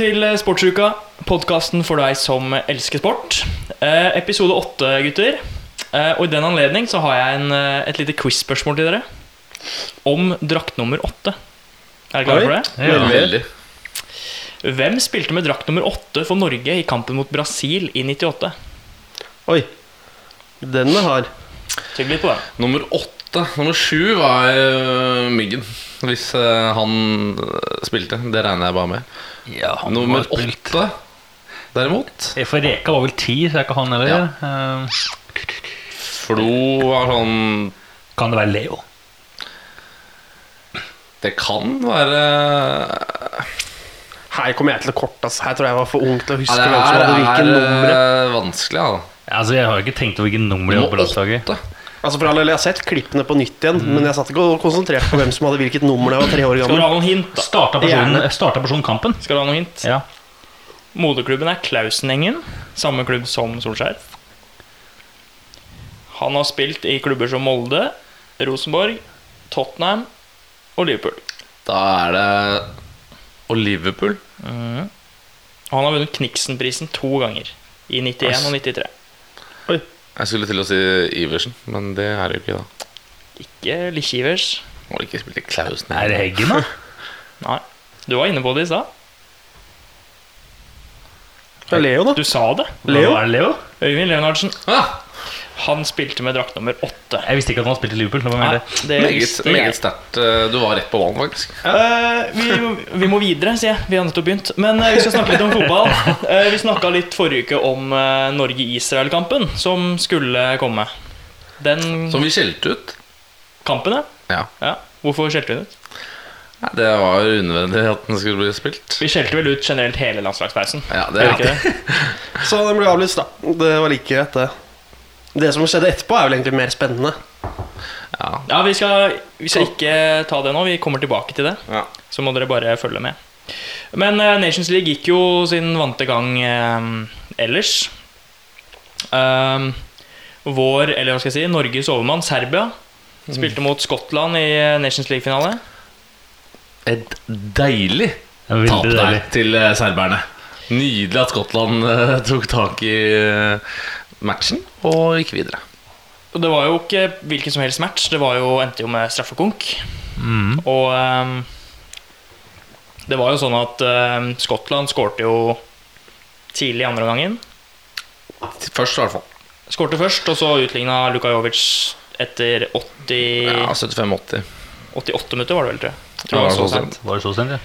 Til eh, Sportsuka, podkasten for deg som elsker sport. Eh, episode åtte, gutter. Eh, og i den anledning så har jeg en, eh, et lite quiz-spørsmål til dere. Om drakt nummer åtte. Er dere klare for det? Ja. Veldig. Hvem spilte med drakt nummer åtte for Norge i kampen mot Brasil i 98? Oi. Den er hard. Tygg litt på den. Nummer åtte. Nummer sju var uh, Myggen. Hvis uh, han øh, spilte. Det regner jeg bare med. Ja, han Nummer åtte, derimot. For Reka var vel ti, så er ikke han heller. Ja. Uh, Flo var sånn kan det være Leo? Det kan være Her kommer jeg til kort. Altså. Her tror jeg jeg var for ung til å huske ja, Det hvem som er, hadde hvilke numre. er vanskelig, ja. Altså, Jeg har ikke tenkt over hvilke nummer de har på landslaget. Altså for all Jeg har sett klippene på nytt igjen, men jeg satt ikke og konsentrerte på hvem som hadde hvilket nummer da jeg var tre år gammel. Skal du ha noen hint? da? Starta personen, starta personen kampen? Skal du ha noen hint? Ja. Moderklubben er Klausenengen, samme klubb som Solskjær. Han har spilt i klubber som Molde, Rosenborg, Tottenham og Liverpool. Da er det Og Liverpool. Mm. han har vunnet Kniksen-prisen to ganger. I 91 og 93. Jeg skulle til å si Iversen, men det er det jo ikke, da. Ikke Lichivers. Må ikke spille Klausen. Er det Heggen, da? Nei. Du var inne på det i stad. Det er Leo, da. Du sa det. Leo? Hva Er det Leo? Øyvind Leonardsen. Ah, Han spilte med drakt nummer åtte. Jeg visste ikke at han spilte i Liverpool. Det var Nei, det. det meget meget sterkt. Eh, Du var rett på ballen, faktisk. Uh, vi, vi må videre, sier jeg. Vi har nettopp begynt. Men uh, vi skal snakke litt om fotball. Uh, vi snakka litt forrige uke om Norge-Israel-kampen som skulle komme. Den Som vi skjelte ut. kampen, ja. Ja. Hvorfor skjelte vi den ut? Nei, Det var unødvendig at den skulle bli spilt. Vi skjelte vel ut generelt hele landslagspausen. Ja, det er det? Så den ble avlyst, da. Det var like greit, det. Det som skjedde etterpå, er vel egentlig mer spennende. Ja. Ja, vi skal, vi skal ikke ta det nå. Vi kommer tilbake til det. Ja. Så må dere bare følge med. Men uh, Nations League gikk jo sin vante gang uh, ellers. Uh, vår, eller hva skal jeg si, Norges overmann, Serbia, spilte mot Skottland i eh, Nations League-finale. Et deilig tap der deilig. til serberne. Nydelig at Skottland tok tak i matchen og gikk videre. Og det var jo ikke hvilken som helst match. Det var jo, endte jo med straffekonk. Mm. Og um, det var jo sånn at ehm, Skottland skårte jo tidlig i andre gangen. Først, i hvert fall. Skårte først, og så utligna Luka Jovic etter 80, Ja, 75-80. 88 minutter, var det vel, tror jeg. Ja, tror det var så så sent. Var det så sent, ja?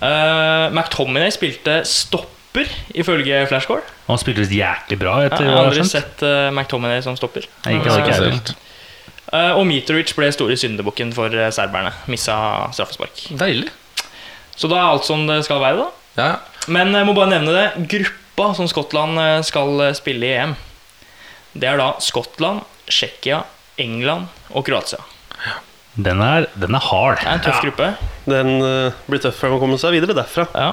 Uh, McTominay spilte stopper, ifølge Flashcore. Han spilte visst jæklig bra. Jeg etter har jeg har aldri sett uh, McTominay som stopper. Nei, ikke Eh, aldri ikke. Spesielt. eh, og Mitrovic ble store syndebukken for eh, serberne. Missa straffespark. Deilig. Så da er alt som det skal være, da. Ja, Men jeg må bare nevne det. Gruppa som Skottland eh, skal eh, spille i EM, det er da Skottland, Tsjekkia, England og Kroatia. Den er, den er hard. Det er en tøff gruppe. Den uh, blir tøff for å komme seg videre derfra. Ja.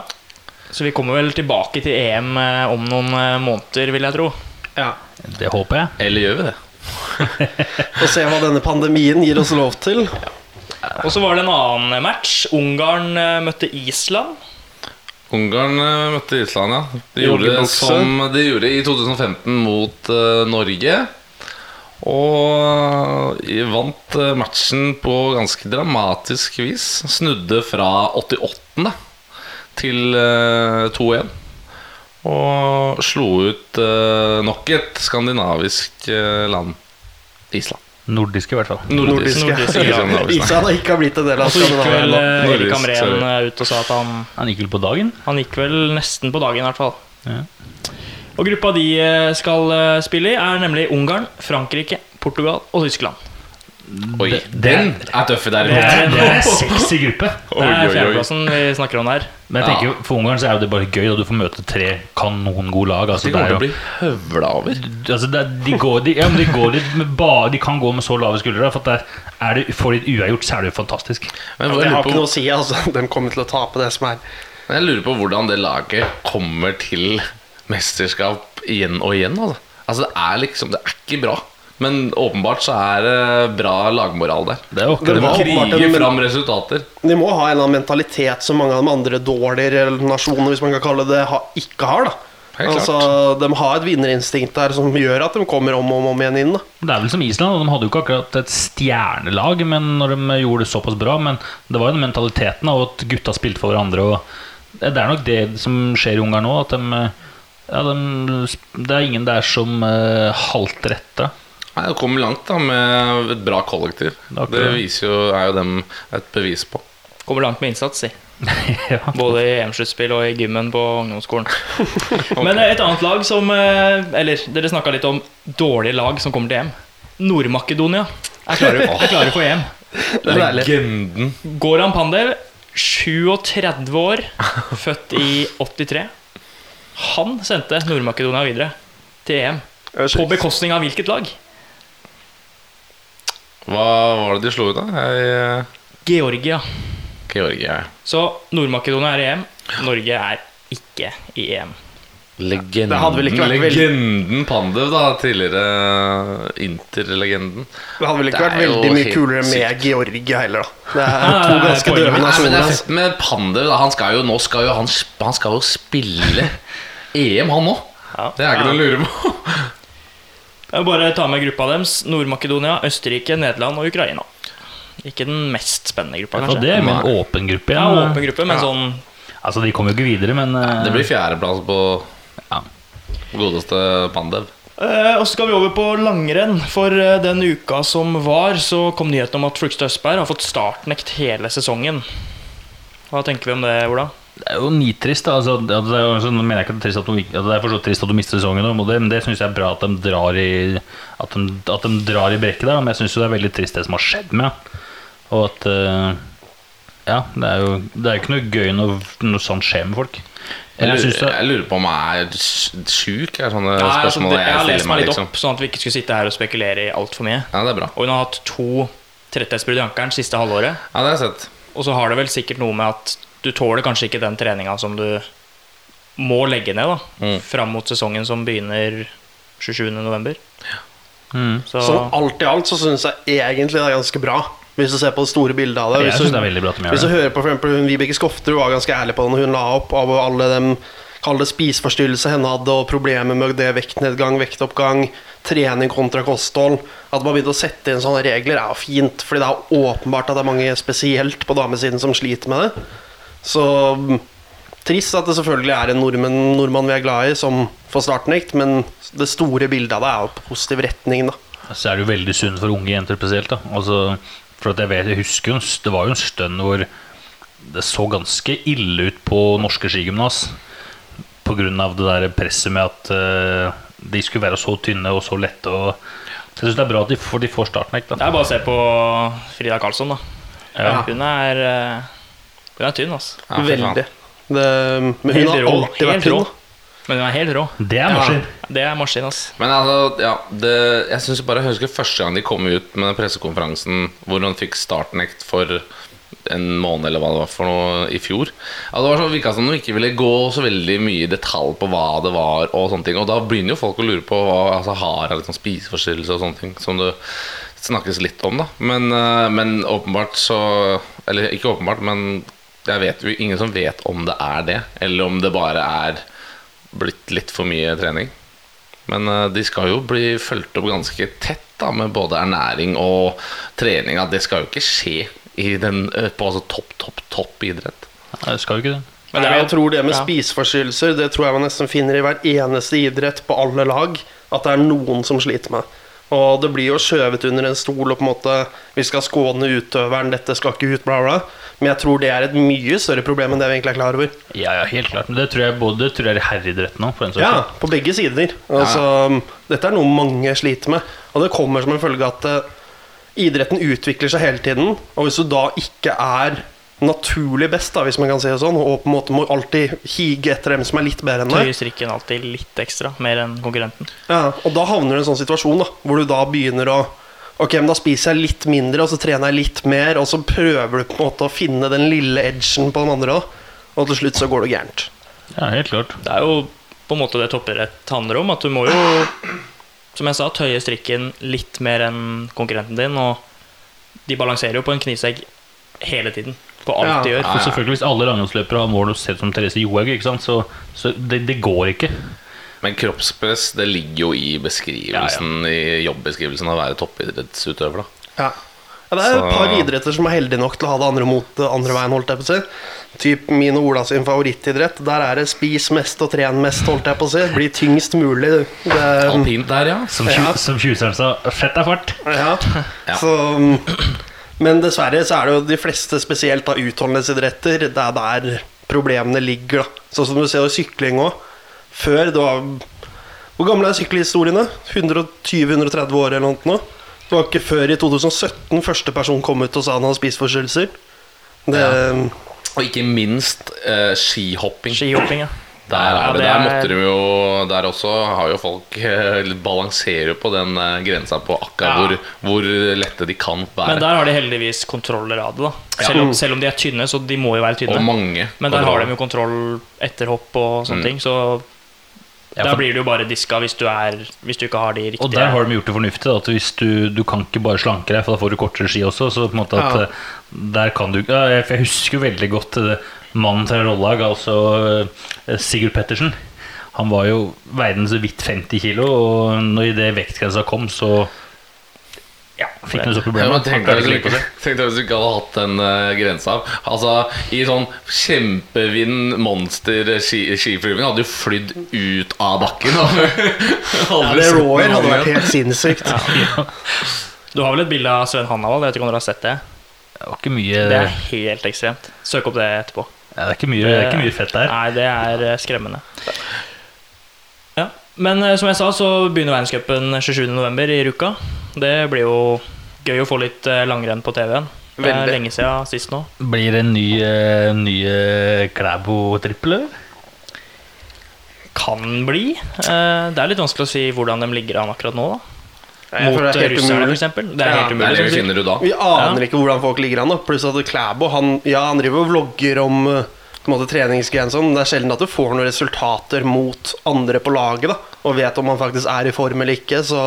Så vi kommer vel tilbake til EM eh, om noen eh, måneder, vil jeg tro. Ja. Det håper jeg. Eller gjør vi det? Og se hva denne pandemien gir oss lov til. Og så var det en annen match. Ungarn eh, møtte Island. Ungarn eh, møtte Island, ja. De gjorde det som de gjorde i 2015 mot uh, Norge. Og vant eh, matchen på ganske dramatisk vis. Snudde fra 88. til eh, 2-1. Og slo ut eh, nok et skandinavisk eh, land. Island. Nordiske, i hvert fall. Nordiske. Nordiske, Nordiske. ja. Island har ikke blitt en del av Og så gikk vel Skandinavia. eh, Erik eh, ut og sa at han Han gikk vel på dagen? Han gikk vel nesten på dagen, i hvert fall. Ja. Og gruppa de eh, skal eh, spille i, er nemlig Ungarn, Frankrike, Portugal og Tyskland. Oi, den er tøff Det derimot. er, det er en sexy gruppe. Det er fjerdeplassen vi snakker om her. Men jeg tenker jo, for Ungarn så er jo det bare gøy, og du får møte tre kanongode lag. Altså, De det kommer er til å bli høvla over. altså, det er, de, går, de, ja, de, går litt med ba, de kan gå med så lave skuldre. For at det er, det, får de et uavgjort, så er det jo fantastisk. Men Det har ikke noe å si. altså De kommer til å tape det som er. Men jeg lurer på hvordan det laget kommer til mesterskap igjen og igjen. Altså, altså det er liksom Det er ikke bra. Men åpenbart så er det bra lagmoral der. Det er jo Det De var det. åpenbart kriger fram resultater. De må ha en eller annen mentalitet som mange av de andre dårligere nasjonene hvis man kan kalle det, ikke har. da Altså, De har et vinnerinstinkt der som gjør at de kommer om og om igjen inn. da Det er vel som Island, de hadde jo ikke akkurat et stjernelag men når de gjorde det såpass bra. Men det var jo den mentaliteten av at gutta spilte for hverandre. Og det er nok det som skjer i Ungarn nå. At de, ja, de, det er ingen der som uh, halter etter. Nei, Det kommer langt da med et bra kollektiv. Det Det jo, er jo dem et bevis på. Kommer langt med innsats, si. ja. Både i EM-sluttspill og i gymmen på ungdomsskolen. Men et annet lag som eh, Eller dere snakka litt om dårlige lag som kommer til EM. Nord-Makedonia er klare, er klare for EM. Legenden. Goran Pandev, 37 år, født i 83. Han sendte Nord-Makedonia videre til EM. På bekostning av hvilket lag? Hva var det de slo ut, da? Jeg, Georgia. Georgia. Så Nord-Makedonia er i EM. Norge er ikke i EM. Legenden, legenden Pandev, da. Tidligere Inter-legenden. Det hadde vel ikke vært veldig mye kulere med sykt. Georgia heller, da. Det er to ganske døve men nasjoner. er med Pandev. da. Han skal jo, nå skal jo han, han skal jo spille EM, han òg. Ja. Det er ikke noe å lure på. Jeg vil bare ta med gruppa deres. Nord-Makedonia, Østerrike, Nederland og Ukraina. Ikke den mest spennende gruppa, Og Ja, det er med en åpen gruppe Ja, ja åpen gruppe, men Ja. sånn Altså, de kommer jo ikke videre, men eh, Det blir fjerdeplass på Ja. godeste Pandev. Eh, og så skal vi over på langrenn. For eh, den uka som var, så kom nyheten om at Flugstad Østberg har fått startnekt hele sesongen. Hva tenker vi om det, Ola? Det er jo nitrist. da altså, det er, jo- altså, mener jeg ikke at det er, trist at du, ikke- at det er for så trist at du mister sesongen, og det, men det syns jeg er bra at de drar i At de, at de drar i brekket der. Men jeg syns det er veldig trist det som har skjedd med Og at eh, Ja, det er jo det er jo ikke noe gøy når noe sånt skjer med folk. Jeg Jeg, synes jeg lurer på om jeg er sj- sjuk, er sånne Nei, altså, spørsmål det, jeg har lest meg meg. litt Liksom. opp, sånn at vi ikke skulle sitte her og spekulere i altfor mye. Ja, det er bra. Og hun har hatt to tretthetsbrudd i ankelen siste halvåret. Ja, det har jeg sett. Og så har det vel sikkert noe med at du tåler kanskje ikke den treninga som du må legge ned da Mm. fram mot sesongen som begynner 27.11. mm, Så Sånn alt i alt så syns jeg egentlig det er ganske bra. Hvis du ser på det store bildet av det. Hvis du, det bra de hvis du hører på for eksempel hun Vibeke Skofterud var ganske ærlig på det når hun la opp av alle dem Kall det spiseforstyrrelse henne hadde, og problemer med det vektnedgang, vektoppgang, trening kontra kosthold. At man begynte å sette inn sånne regler, er jo fint. Fordi det er åpenbart at det er mange, spesielt på damesiden, som sliter med det. Så mm, trist at det selvfølgelig er en nordmann, nordmann vi er glad i, som får startnekt, men det store bildet av det er jo positiv retning, da. Så er det jo veldig synd for unge jenter spesielt. da altså, For at jeg vet, jeg husker en Det var jo en stund hvor det så ganske ille ut på norske skigymnas. Av det der presset med at uh, de skulle være så tynne og så lette. Og, så jeg syns det er bra at de får, de får starten. Ikke, da er bare å se på Frida Karlsson, da. ja. Hun er eh, Hun er tynn, altså. Ja, fy faen. Veldig. Det, men hun Helt har rå. alltid vært rå. tynn. Men hun er helt rå. Det er maskin. Det er maskin, ass. Men altså, ja, det, jeg synes bare jeg husker første gang de kom ut med den pressekonferansen hvor hun fikk startnekt for en måned eller hva det var for noe i fjor. Ja, det var så virka som hun ikke ville gå så veldig mye i detalj på hva det var. Og sånne ting Og da begynner jo folk å lure på hva altså, har jeg liksom spiseforstyrrelse og sånne ting. Som det snakkes litt om, da. Men, eh, men åpenbart så Eller ikke åpenbart, men jeg vet jo ingen som vet om det er det, eller om det bare er blitt litt for mye trening. Men eh, de skal jo bli fulgt opp ganske tett da, med både ernæring og trening. At det skal jo ikke skje i den, eh, på altså topp, topp, topp idrett. Nei, Det skal jo ikke det. Men det er jeg tror det med ja. spiseforstyrrelser Det tror jeg man nesten finner i hver eneste idrett på alle lag. At det er noen som sliter med. Og det blir jo skjøvet under en stol og på en måte Vi skal skåne utøveren, dette skal ikke ut, bla, bla. Men jeg tror det er et mye større problem enn det vi egentlig er klar over. Ja, ja, helt klart. Men det tror jeg både det tror jeg er herreidretten òg, Ja, på begge sider. Altså, Dette er noe mange sliter med. Og det kommer som en følge av at eh, idretten utvikler seg hele tiden. Og hvis du da ikke er naturlig best, da, hvis man kan si det sånn, og på en måte må alltid hige etter dem som er litt bedre enn deg Tøyer strikken alltid litt ekstra, mer enn konkurrenten. Ja, og da havner du i en sånn situasjon da hvor du da begynner å Ok, men da spiser jeg litt mindre, og så trener jeg litt mer, og så prøver du på en måte å finne den lille edgen på de andre, òg, Og til slutt så går det gærent. Ja, helt klart. Det er jo på en måte det toppidrett handler om. At du må jo som jeg sa, tøye strikken litt mer enn konkurrenten din. Og de balanserer jo på en knivsegg hele tiden. På alt Ja. de gjør. For selvfølgelig Hvis alle langrennsløpere har mål Og se ut som Therese Johaug, så, så det, det går ikke. Men kroppspress det ligger jo i beskrivelsen I jobbeskrivelsen av å være toppidrettsutøver. da Ja. Ja, det er et par idretter som er heldige nok til å ha det andre mot andre veien. holdt jeg på å si Typ min og Ola sin favorittidrett. Der er det spis mest og tren mest. holdt jeg på å si Bli tyngst mulig. Det, Alpint der, ja. Som, Ja. som tjuseren sa, fett er fart. ja. Ja. Så, mm, men dessverre så er det jo de fleste, spesielt av utholdenhetsidretter, det er der problemene ligger. da Sånn som du ser i sykling òg. Før det var Hvor gamle er sykkelhistoriene? 120-130 år eller noe? nå? Det var ikke før i 2017 første person kom ut og sa han hadde spiseforstyrrelser. Det, Og ikke minst eh, skihopping. Skihopping, ja. Der, er Ja, det, det der er- måtte de jo Der også har jo folk eh, balanserer på den eh, grensa på akkurat Ja. hvor, hvor lette de kan være. Men der har de heldigvis kontroller av det. da selv, om, selv om de er tynne, så de må jo være og tynne. mange. Men der har de jo kontroll etter hopp og sånne Mm. ting. Så For- blir du jo bare diska hvis du, er, hvis du ikke har de riktige Og der har de gjort det fornuftig. At hvis du, du kan ikke bare slanke deg, for da får du kortere ski også. Så på en måte at Ja. eh, der kan du ja, jeg- For jeg husker jo veldig godt eh, mannen til Rollag, altså eh, Sigurd Pettersen. Han var jo verden så vidt 50 kilo, og når i det vektgrensa kom, så ja, fikk han så Ja, problemer. men tenk deg hvis du ikke, hadde hatt den uh, grensa. Altså, I sånn kjempevind Monster skiflyving hadde du flydd ut av bakken. ja, det Royer hadde vært helt sinnssykt. Du har vel et bilde av Sven Hannavold? Jeg vet ikke om dere har sett det? Det var ikke mye Det er helt ekstremt. Søk opp det etterpå. ja, det, er ikke mye, det er ikke mye fett der. Nei, det er eh, skremmende. Ja. Men eh, som jeg sa, så begynner verdenscupen 27.11. i Ruka. Det blir jo gøy å få litt eh, langrenn på TV-en. Det er lenge siden sist nå. Blir det en ny, eh, ny eh, Klæbo-trippel. Kan bli. Det er litt vanskelig å si hvordan de ligger an akkurat nå. da Jeg Mot er russerne, f.eks. Det er helt Det umulig. det vi finner ut da. Vi aner Ja. ikke hvordan folk ligger an. Pluss at Klæbo han, ja, han driver og vlogger om en måte treningsgreier. Sånn. Det er sjelden at du får noen resultater mot andre på laget. da Og vet om han faktisk er i form eller ikke. Så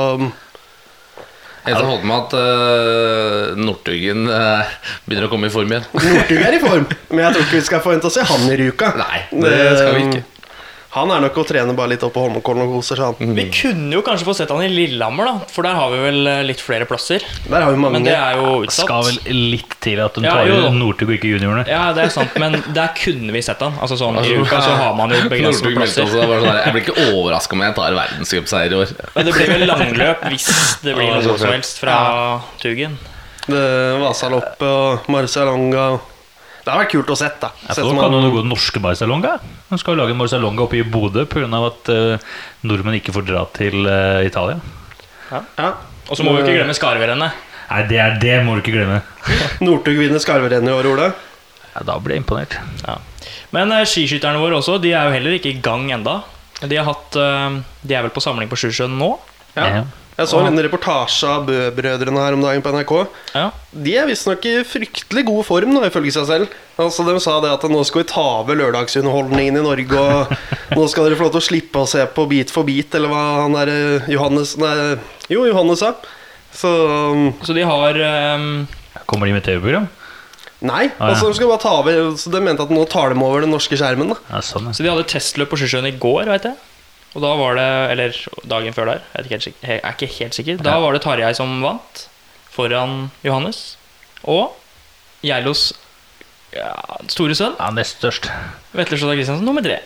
Jeg har holdt med at uh, Northugen uh, begynner å komme i form igjen. Northug er i form. Men jeg tror ikke vi skal forvente å se han i Ruka. Nei, det skal vi ikke. Han er nok å trene bare litt opp på Holmenkollen og koser seg. Mm. Vi kunne jo kanskje få sett han i Lillehammer, da for der har vi vel eh, litt flere plasser. Der har vi mange. Men det er jo utsatt. Skal vel litt til at de Ja, tar jo da. Northug og ikke juniorene. Ja, det er sant, men der kunne vi sett han. Altså sånn, I Altså, uka så har man jo også, plasser. sånn Jeg blir ikke overraska om jeg tar verdenscupseier i år. Men det blir vel langløp hvis det blir noe som helst fra Tugen. Det Vasaloppet og Marcialonga. Det har vært kult å sett, da. Jeg tror kan noe gå norske Barcelonga. De skal jo lage en Barcelonga oppe i Bodø pga. at uh, nordmenn ikke får dra til uh, Italia. ja. Og så må vi ikke glemme skarverennet. Nei, det er det må du ikke glemme. Northug vinner skarverennet i år, Ole. Ja, da blir jeg imponert. Ja. Men uh, skiskytterne våre også, de er jo heller ikke i gang enda. De, har hatt, uh, de er vel på samling på Sjusjøen nå? Ja. Ja. Jeg så en reportasje av Bø-brødrene her om dagen på NRK. Ja. De er visstnok i fryktelig god form, da, ifølge seg selv. Altså, De sa det at nå skal vi ta over lørdagsunderholdningen i Norge, og nå skal dere få lov til å slippe å se på Bit for bit, eller hva han der eh, Johannes Nei, jo, Johannes sa. Så um, Så de har um... Kommer de med TV-program? Nei. Ah, ja. altså De skal bare ta over Så de mente at nå tar de over den norske skjermen. da Ja, sånn, ja. Så de hadde testløp på Sjøsjøen i går, veit jeg. Og da var det Eller dagen før der. Jeg er ikke helt sikker. Jeg er ikke helt sikker. Da var det Tarjei som vant, foran Johannes. Og Geilos ja, store sønn, ja, nest størst. Vetle Sjåstad Christiansen, nummer tre.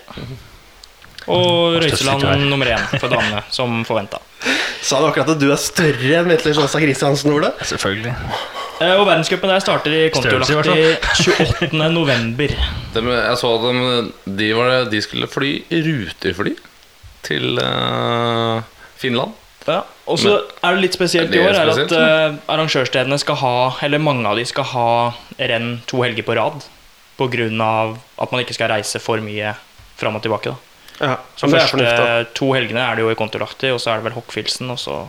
Og. Røiseland nummer én for damene, som forventa. Sa du akkurat at du er større enn Vetle Sjåstad Christiansen, Ole? Selvfølgelig. Eh, Og verdenscupen der starter i Kontiolahti 28. november. De, jeg så at de, de, var, de skulle fly rutefly til uh, Finland. Ja, og så er det litt spesielt i Det er år er at spesielt, eh, arrangørstedene skal ha, eller mange av de skal ha renn to helger på rad. Av at man ikke skal reise for mye fram og tilbake. Da. Ja, Så er første to helgene er det jo i Kontiolahti, og så er det vel Hockfilsen, og så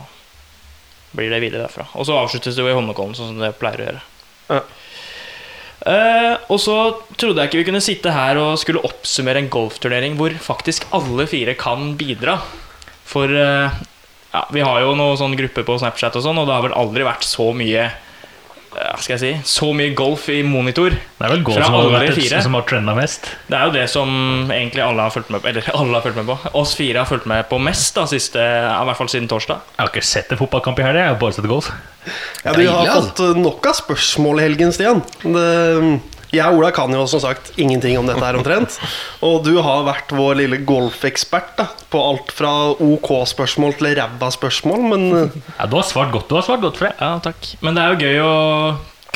blir det videre derfra. Og så avsluttes det jo i Holmenkollen, sånn som det pleier å gjøre. Ja. Eh, og så trodde jeg ikke vi kunne sitte her og skulle oppsummere en golfturnering hvor faktisk alle fire kan bidra. For uh, ja, Vi har jo noen sånne grupper på Snapchat og sånn, og det har vel aldri vært så mye skal jeg si Så mye golf i monitor. Det er vel golf som har, alle vært som har trenda mest. Det er jo det som egentlig alle har fulgt med på. Eller alle har fulgt med på. Oss fire har fulgt med på mest, da, siste, i hvert fall siden torsdag. Jeg har ikke sett en fotballkamp i helga, jeg har bare sett golf. Ja, vi har altså. fått eh, nok av spørsmål i helgen, Stian. Det, jeg og Ola kan jo som sagt ingenting om dette her omtrent. Og du har vært vår lille golfekspert på alt fra OK-spørsmål til ræva spørsmål, men eh, Ja, du har svart godt, du har svart godt for det. Ja, takk. Men det er jo gøy å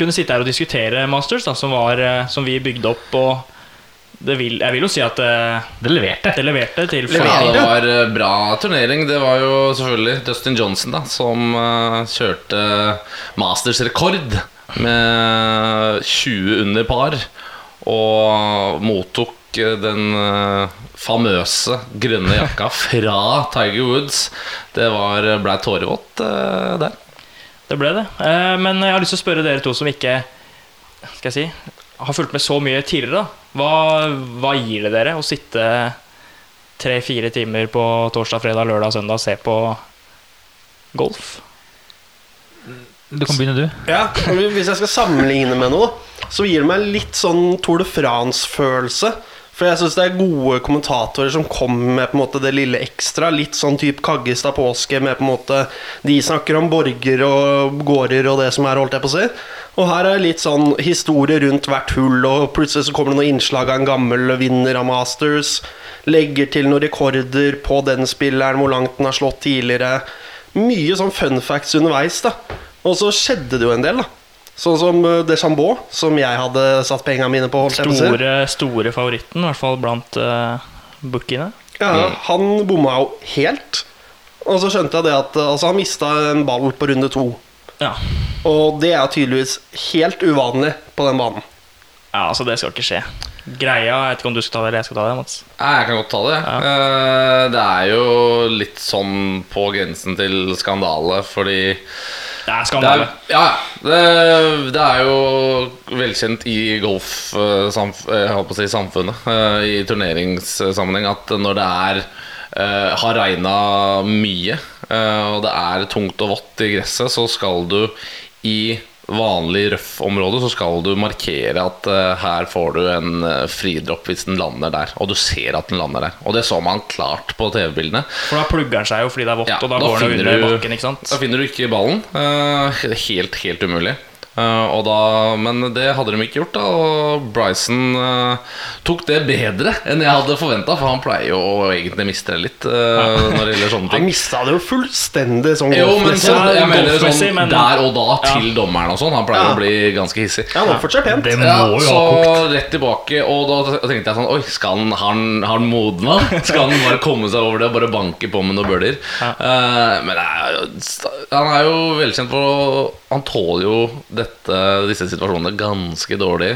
kunne sitte her og diskutere Masters, da, som, var, eh, som vi bygde opp. Og det vil, jeg vil jo si at det, Det leverte. det leverte til. Ja, det var eh, bra turnering. Det var jo selvfølgelig Dustin Johnson da som eh, kjørte Masters-rekord med 20 under par. Og mottok eh, den eh, famøse grønne jakka fra Tiger Woods. Det var, ble tårevått eh, der. Det ble det. Eh, Men jeg har lyst til å spørre dere to som ikke skal jeg si, har fulgt med så mye tidligere. Hva, hva gir det dere å sitte tre-fire timer på torsdag, fredag, lørdag, søndag og se på golf? Du kan begynne, du. ja, hvis jeg skal sammenligne med noe, så gir det meg litt sånn Tour de France-følelse. For jeg syns det er gode kommentatorer som kommer med på en måte det lille ekstra. Litt sånn type Kaggestad påske med på en måte De snakker om borger og gårder og det som er, holdt jeg på å si. Og her er litt sånn historie rundt hvert hull, og plutselig så kommer det noen innslag av en gammel vinner av Masters. Legger til noen rekorder på den spilleren, hvor langt den har slått tidligere. Mye sånn fun facts underveis, da. Og så skjedde det jo en del, da. Sånn som eh, Deschambault, som jeg hadde satt pengene mine på. Store, store favoritten, i hvert fall blant uh, bookiene. Ja, Han bomma jo helt. Og så skjønte jeg det at altså, han mista en ball på runde to. Ja. Og det er tydeligvis helt uvanlig på den banen. Ja, altså det skal ikke skje. Greia Jeg vet ikke om du skal ta det, eller jeg skal ta det, Mats. Nei, jeg kan godt ta det. Eh, det er jo litt sånn på grensen til skandale, fordi Det er det er, skandale. ja, det, det er jo velkjent i golfsamfunnet, eh, i turneringssammenheng, at når det er eh, har regna mye, eh, og det er tungt og vått i gresset, så skal du i vanlig røff-område så skal du markere at uh, her får du en uh, fridropp hvis den lander der. Og du ser at den lander der. Og det så man klart på TV-bildene. For da plugger den seg jo fordi det er vått, Ja, og da, da går den under du- bakken, ikke sant? Da finner du ikke ballen. Uh, helt, helt umulig. Og da, men det hadde de ikke gjort, da. Og Bryson uh, tok det bedre enn jeg hadde forventa, for han pleier jo å egentlig miste det litt uh, når det gjelder sånne ting. Han mista det jo fullstendig sånn Jo, men så, sånn, jeg mener sånn men- der og da Ja. til dommeren og sånn. Han pleier Ja. å bli ganske hissig. Ja, han oppførte seg pent. Det må Ja, jo ha kokt. rett tilbake, og da tenkte jeg sånn Oi, skal han, har han, han modna? Skal han bare komme seg over det og bare banke på med noen bøller? Eh, men han er jo velkjent for å Han tåler jo dette, disse situasjonene ganske dårlig.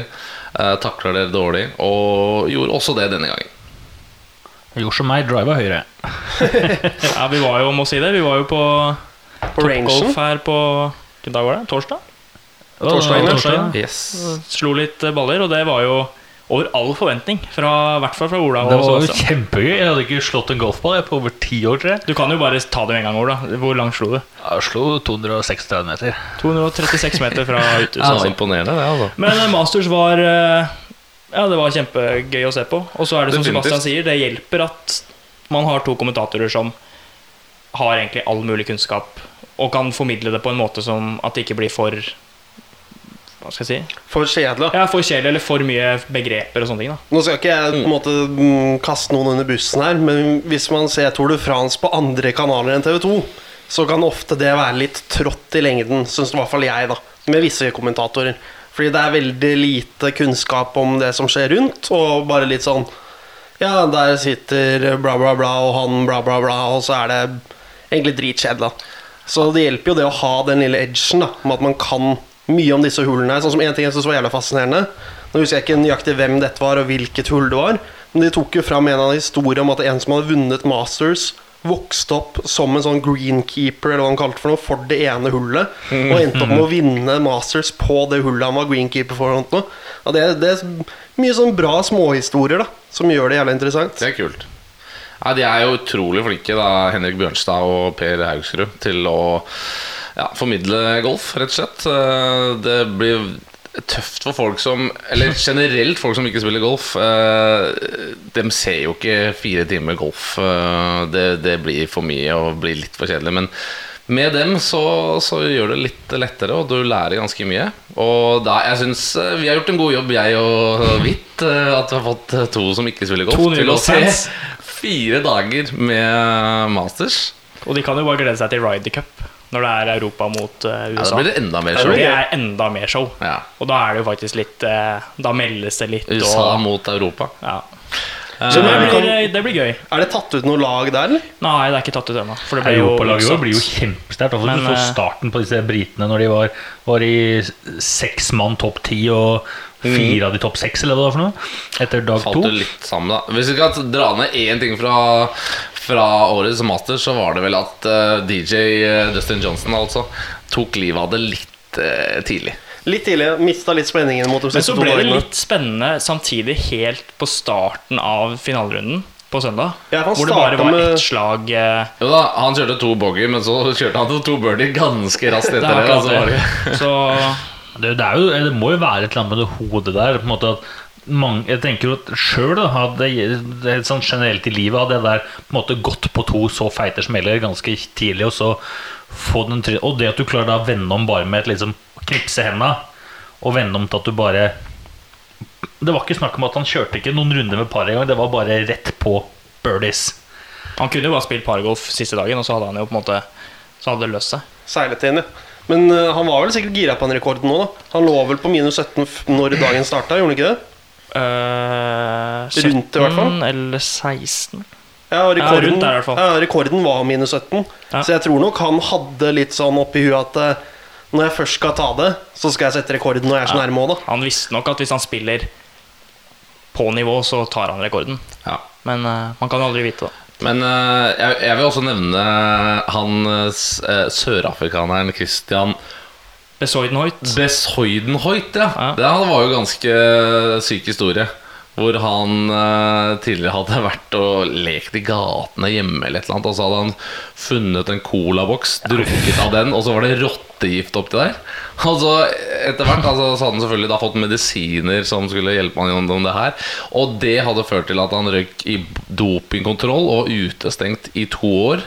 Eh, takler det dårlig, og gjorde også det denne gangen. Gjorde som meg, driva høyre. Ja, vi var jo, må si det, vi var jo på På golf her på Hvilken dag var det? Torsdag? Torsdag, ja. Torsdagen. Yes. Slo litt baller, og det var jo over all forventning. Fra, hvert fall fra Ola Det var jo Sebastian. kjempegøy. Jeg hadde ikke slått en golfball jeg, på over ti år, Tre. Du kan jo bare ta det med en gang, Ola. Hvor langt slo du? Jeg slo 236 meter. 236 meter fra ute. Ja, så å det imponerende, det, altså. Men eh, Masters var eh, Ja, det var kjempegøy å se på. Og så er det som Definitivt. Sebastian sier, det hjelper at man har to kommentatorer som har egentlig all mulig kunnskap, og kan formidle det på en måte som at det ikke blir for Hva skal jeg si? For kjedelig. Ja, for kjedelig eller for mye begreper og sånne ting. da Nå skal ikke jeg på en måte mm, kaste noen under bussen her, men hvis man ser Tour de France på andre kanaler enn TV 2, så kan ofte det være litt trått i lengden, syns i hvert fall jeg, da, med visse kommentatorer. Fordi det er veldig lite kunnskap om det som skjer rundt, og bare litt sånn Ja, der sitter bla, bla, bla, og han bla, bla, bla, og så er det egentlig dritkjedelig. Så det hjelper jo det å ha den lille edgen, da, om at man kan mye om disse hullene her. Sånn som En ting jeg synes var jævla fascinerende Nå husker jeg ikke nøyaktig hvem dette var, og hvilket hull det var. Men de tok jo fram en av historiene om at en som hadde vunnet Masters, vokste opp som en sånn greenkeeper eller hva han kalte for noe, for det ene hullet. Og endte opp med å vinne Masters på det hullet han var greenkeeper for. og noe. Det, det er mye sånn bra småhistorier da som gjør det jævla interessant. Det er kult. Ja, De er jo utrolig flinke, da, Henrik Bjørnstad og Per Haugsrud, til å ja, formidle golf, rett og slett. Eh, Det blir tøft for folk som Eller generelt folk som ikke spiller golf. eh, De ser jo ikke fire timer golf. eh, Det, det blir for mye og blir litt for kjedelig. Men med dem så, så gjør det litt lettere, og du lærer ganske mye. Og da, jeg synes eh, vi har gjort en god jobb, jeg og Hvitt. At vi har fått to som ikke spiller golf, til å se fire dager med Masters. Og de kan jo bare glede seg til Ryder Cup når det er Europa mot USA Ja, da blir det enda mer det, show. er enda mer show. Ja. Og da er det jo faktisk litt uh, Da meldes det litt. USA Og, mot Europa. ja. Eh, Så det blir, det blir gøy. Er det tatt ut noe lag der, eller? Nei, det er ikke tatt ut ennå. Det Europalaget utsatt. blir jo kjempesterkt. Altså, du så eh, starten på disse britene når de var, var i seks mann topp ti og fire av de topp seks, eller hva det var for noe. Etter dag falt to. jo litt sammen, da. Hvis vi skal dra ned én ting fra, fra årets master, så var det vel at uh, DJ eh, Dustin Johnson altså tok livet av det litt uh, tidlig. Litt tidlig. Mista litt spenningen mot de Men så ble det litt spennende samtidig helt på starten av finalerunden på søndag. Ja, hvor det bare var med- ett slag eh, Jo da, Han kjørte to boggy, men så kjørte han to birdie ganske raskt etter er det. det. Så Det, det, er jo, det må jo være et eller annet med det hodet der. På en måte at mange, jeg tenker jo sjøl sånn generelt i livet hadde jeg der på en måte gått på to så feite smeller ganske tidlig, og så få den tre Og det at du klarer da å vende om bare med et liksom knipse henda, og vende om til at du bare Det var ikke snakk om at han kjørte ikke noen runder med par engang, det var bare rett på birdies. han kunne jo bare spilt pargolf siste dagen, og så hadde han jo på en måte Så hadde det løst seg. Seilet inn, ja. Men uh, han var vel sikkert gira på den rekorden nå, da. Han lå vel på minus 17 når dagen starta, gjorde han ikke det? Uh, Rundt i hvert fall. eller 16. Ja, rekorden, rundt der i hvert fall. ja, rekorden var minus 17. Ja. Så jeg tror nok han hadde litt sånn oppi huet at uh, når jeg først skal ta det, så skal jeg sette rekorden når jeg er så Ja. nærme òg, da. Han visste nok at hvis han spiller på nivå, så tar han rekorden. Ja. Men uh, man kan jo aldri vite, da. Men eh, jeg, jeg vil også nevne han eh, eh, sørafrikaneren Christian Besoidenhoit. Besoidenhoit, ja. Ja. Det var jo ganske syk historie. Hvor han eh, tidligere hadde vært og lekt i gatene hjemme, eller et eller annet, og så hadde han funnet en colaboks, drukket av den, og så var det rottegift oppi der. Og så etter hvert altså, så hadde han selvfølgelig da fått medisiner som skulle hjelpe han gjennom det her. Og det hadde ført til at han røyk i dopingkontroll og utestengt i to år.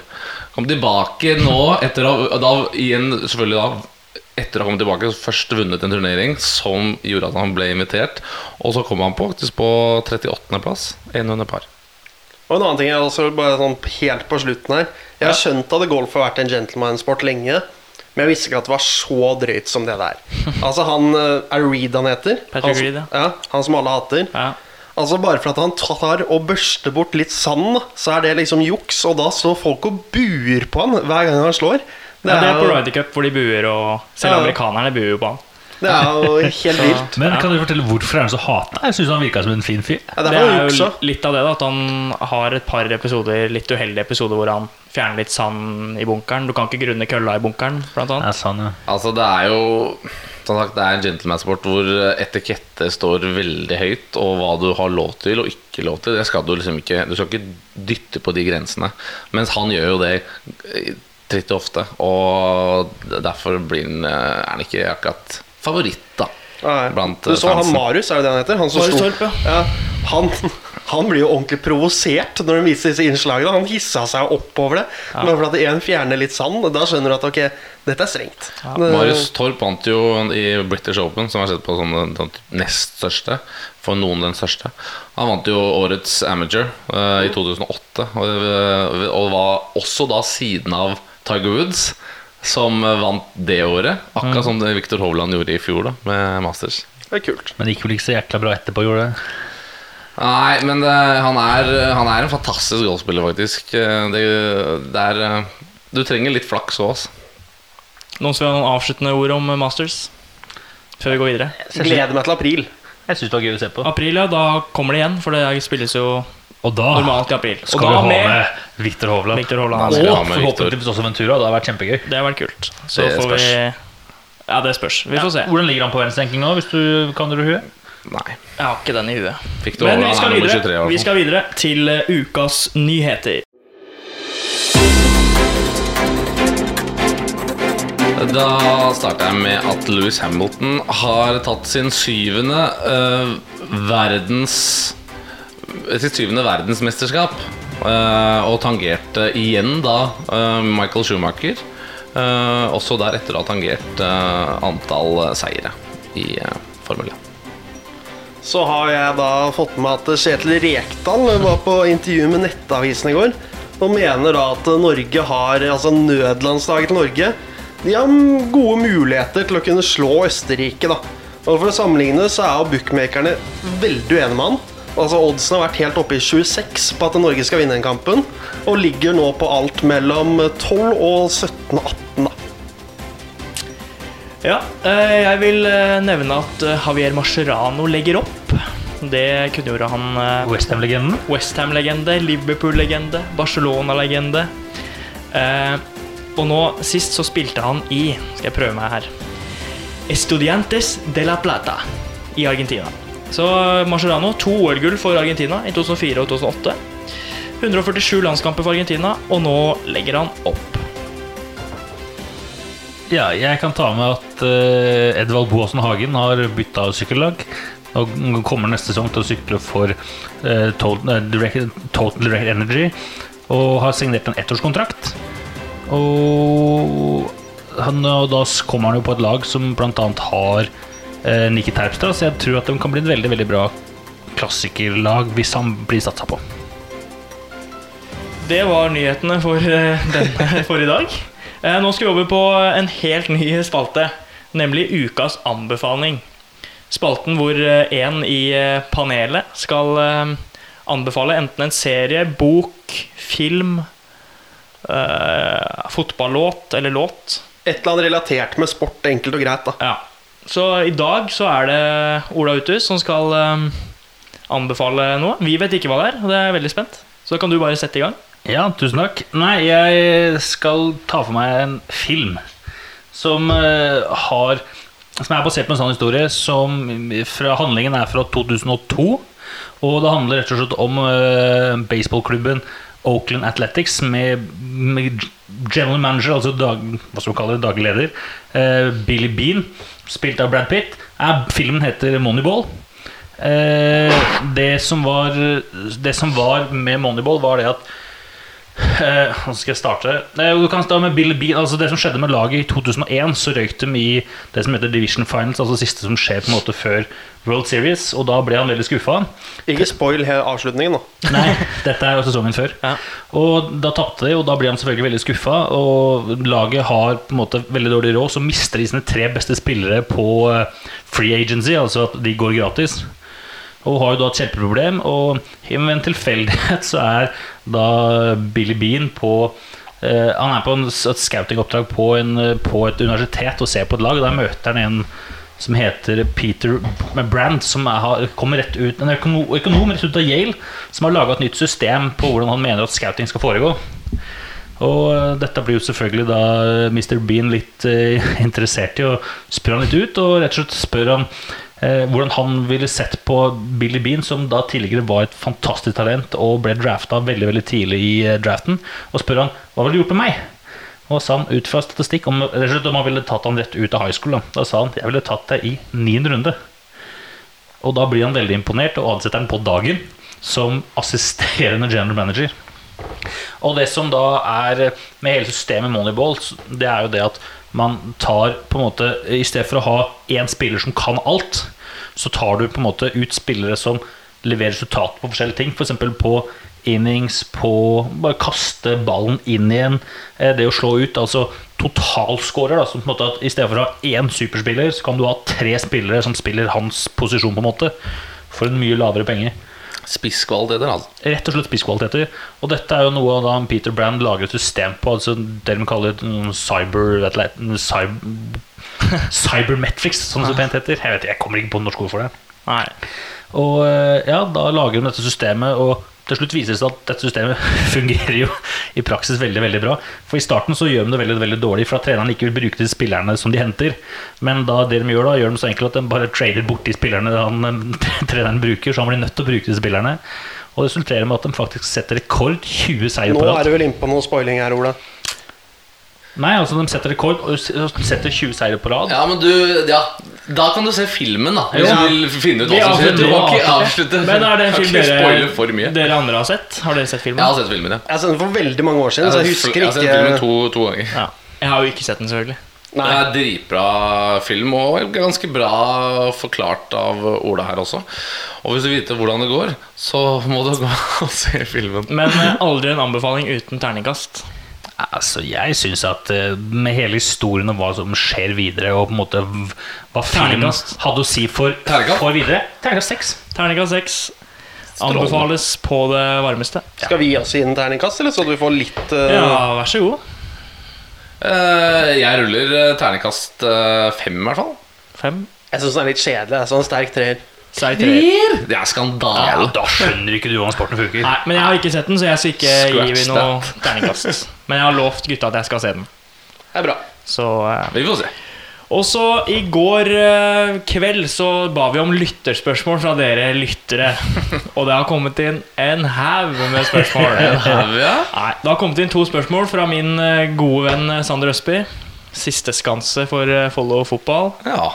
Kom tilbake nå, etter å da, igjen selvfølgelig da etter å ha kommet tilbake først vunnet en turnering som gjorde at han ble invitert. Og så kom han på, faktisk på 38.-plass. 100 par. Og en annen ting er også bare sånn helt på slutten her Jeg har Ja. skjønt at golf har vært en gentleman-sport lenge, men jeg visste ikke at det var så drøyt som det der. Altså han eh, Er Reed han heter? Patrick han, Reed, ja. ja. Han som alle hater. Ja. Altså Bare for at han tar og børster bort litt sand, så er det liksom juks. Og da står folk og buer på han hver gang han slår. Det er, det er på Ryder Cup hvor de buer, og selv Ja. amerikanerne buer jo på han. det er jo helt vilt. Men kan du fortelle hvorfor er han så hata? Jeg syns han virka som en fin fyr. Ja, det Det er er jo litt av det, da. At han har et par episoder, litt uheldige episoder hvor han fjerner litt sand i bunkeren. Du kan ikke grunne kølla i bunkeren, blant Ja, annet. sånn, ja. Altså, det er jo som sagt, det er en gentleman-sport hvor etikette står veldig høyt, og hva du har lov til og ikke lov til, det skal du liksom ikke Du skal ikke dytte på de grensene. Mens han gjør jo det eh, tritt og ofte, og derfor blir han, eh, er han ikke akkurat favoritt, da. Blant, Du så så han. Marius, er det det han heter? Han som Marius Torp, ja. Han, han blir jo ordentlig provosert når han viser disse innslagene. Han hissa seg oppover det. Bare for at en fjerner litt sand. Da skjønner du at ok, dette er strengt. Det- Marius Torp vant jo i British Open, som er sett på som den, den nest største. For noen den største. Han vant jo årets amateur uh, i 2008, og, eh, og var også da siden av Tiger Woods, som eh, vant det året. Akkurat som det Victor Hovland gjorde i fjor, da med Masters. Det er kult. Men det gikk vel ikke så jækla bra etterpå, gjorde det? Nei, men det, han, er, han er en fantastisk golfspiller, faktisk. Eh, Det, det er eh, Du trenger litt flaks òg, altså. Noen som vil ha noen avsluttende ord om Masters? Før vi går videre. Gleder meg til april. Jeg syns det var gøy å se på. April, ja. Da kommer det igjen, for det spilles jo Og da normalt i april. Og skal da vi ha med med Victor Hovland. Victor Hovland. Og forhåpentligvis også Ventura. Det har vært kjempegøy. Det har vært kult. Så Det får spørs. vi Ja, det spørs. Vi får se. Hvordan ligger han på verdensranking nå, hvis du kan det huet? Nei. Jeg har ikke den i huet. Victor Men vi skal, er nummer 23 i vi skal videre til eh, ukas nyheter. Da starter jeg med at Louis Hamilton har tatt sin syvende uh, verdens Sitt syvende verdensmesterskap. Eh, og tangerte igjen da eh, Michael Schumacher. eh, også deretter da tangert antall seire i Formel 1. Så har jeg da fått med at Kjetil Rekdal var på intervju med Nettavisen i går. Og mener da at Norge har Altså nødlandslaget til Norge De har gode muligheter til å kunne slå Østerrike, da. Og For å sammenligne så er jo bookmakerne veldig uenige med han. Altså Oddsen har vært helt oppe i 26 på at Norge skal vinne den kampen. Og ligger nå på alt mellom 12 og 17-18, da. Ja, eh, jeg vil eh, nevne at eh, Javier Mascherano legger opp. Det kunngjorde han Westham-legenden. Westham-legende, Liverpool-legende, Barcelona-legende. Eh, og nå sist så spilte han i Skal jeg prøve meg her. Estudiantes de la Plata i Argentina. Så Mascherano, to OL-gull for Argentina i 2004 og 2008. 147 landskamper for Argentina, og nå legger han opp. Ja, jeg kan ta med at uh, Edvald Boasen Hagen har bytta sykkellag. Og kommer neste sesong til å sykle for uh, Total, eh, Direct, Total Direct Energy. Og har signert en ettårskontrakt. Og, han, og da kommer han jo på et lag som bl.a. har eh, Nikki Terpstra, så jeg tror at de kan bli et veldig veldig bra klassikerlag hvis han blir satsa på. Det var nyhetene for, eh, denne, for i dag. Eh, Nå skal vi over på en helt ny spalte, nemlig Ukas anbefaling. Spalten hvor én en i eh, panelet skal eh, anbefale enten en serie, bok, film, eh, fotballåt eller låt. Et eller annet relatert med sport, enkelt og greit, da. Ja. Så i dag så er det Ola Uthus som skal um, anbefale noe. Vi vet ikke hva det er, og det er veldig spent. Så da kan du bare sette i gang. Ja, tusen takk. Nei, jeg skal ta for meg en film som uh, har Som er basert på en sånn historie som fra handlingen er fra 2002. Og det handler rett og slett om uh, baseballklubben Oakland Athletics med, med general manager, altså dag, hva skal vi kalle det, daglig leder, uh, Billy Bean, spilt av Brad Pitt. Er, filmen heter Moneyball. Eh, det, som var, det som var med Moneyball, var det at Eh, skal jeg starte? Eh, du kan starte med Bill Bean. Altså det som skjedde med laget i 2001, så røyk de i det som heter Division Finals, altså det siste som skjer på en måte før World Series. Og da ble han veldig skuffa. Ikke spoil her avslutningen, da. Nei, dette er jo sesongen før. Ja. Og da tapte de, og da ble han selvfølgelig veldig skuffa. Og laget har på en måte veldig dårlig råd, så mister de sine tre beste spillere på eh, free agency, altså at de går gratis. Og har jo da et kjempeproblem. Og ved en tilfeldighet så er da Billy Bean på Uh, Han er på en, et scoutingoppdrag på, på et universitet og ser på et lag. Og der møter han en som heter Peter Brand, som er, kommer rett ut En økonom, økonom rett ut av Yale, som har laga et nytt system på hvordan han mener at scouting skal foregå. Og eh, dette blir jo selvfølgelig da Mr. Bean litt uh, interessert i, og spør han litt ut. Og rett og slett spør han eh, hvordan han ville sett på Billy Bean, som da tidligere var et fantastisk talent og ble drafta veldig veldig tidlig i eh, draften. Og spør han hva ville du gjort med meg? Og sa han ut fra statistikk om, om han ville tatt han rett ut av high school. Da, da sa han jeg ville tatt deg i niende runde. Og da blir han veldig imponert og ansetter han på dagen som assisterende general manager. Og det som da er med hele systemet Moneyball, det er jo det at man tar på en måte I stedet for å ha én spiller som kan alt, så tar du på en måte ut spillere som leverer resultat på forskjellige ting. F.eks. på innings, på bare kaste ballen inn igjen. eh, Det å slå ut. Altså totalscorer. I stedet for å ha én superspiller, så kan du ha tre spillere som spiller hans posisjon, på en måte. For en mye lavere penge. Spisskvaliteter, altså. Rett og slett spisskvaliteter. Og dette er jo noe da Peter Brand lager et system på. Altså det de kaller mm, cyber, atlet- cyber Cybermetrics, som det så pent heter. Jeg vet ikke, jeg kommer ikke på norsk ord for det. Nei. Og eh, ja, da lager de dette systemet, og til slutt viser det seg at dette systemet fungerer jo i praksis veldig veldig bra. For I starten så gjør de det veldig veldig dårlig, for at treneren ikke vil bruke de spillerne som de henter. Men da det de gjør da, gjør de så enkelt at de bare trader bort de spillerne han, treneren bruker, så han blir nødt til å bruke de spillerne. Og det resulterer med at de faktisk setter rekord 20 seier Nå er du vel inne på noe spoiling her, Ola. Nei, altså de setter rekord og setter 20 seire på rad. Ja, men du Ja, da kan du se filmen, da. Hvis Ja. du vil finne ut hva som skjer. Du må ikke avslutte. Men er det en film dere, dere andre har sett? Har dere sett filmen? Jeg har sett filmen, ja. Jeg har sett den for veldig mange år siden, så jeg husker jeg har sett filmen to, to ganger. Ja. Jeg har jo ikke sett den, selvfølgelig. Nei. Det er dritbra film, og ganske bra forklart av Ola her også. Og hvis du vil vite hvordan det går, så må du gå og se filmen. Men eh, aldri en anbefaling uten terningkast. Altså, Jeg syns at eh, med hele historien om hva som skjer videre, og på en måte hva filmen hadde å si for, for videre Terningkast seks. Terningkast seks anbefales på det varmeste. Skal vi også gi en terningkast, eller så du får litt uh... Ja, vær så god. Uh, Jeg ruller terningkast uh, fem, i hvert fall. Fem. Jeg syns den er litt kjedelig. Er sånn sterk treer. Det er Ja, da skjønner ikke du hvordan sporten funker. Nei, men jeg har ikke sett den, så jeg skal ikke Scratch gi noe terningkast. Men jeg har lovt gutta at jeg skal se den. Det er bra. Så eh. Vi får se. Og så i går eh, kveld så ba vi om lytterspørsmål fra dere lyttere. Og det har kommet inn en haug med spørsmål. Ja. Nei, Det har kommet inn to spørsmål fra min eh, gode venn Sander Østby. Siste skanse for Follo fotball. ja.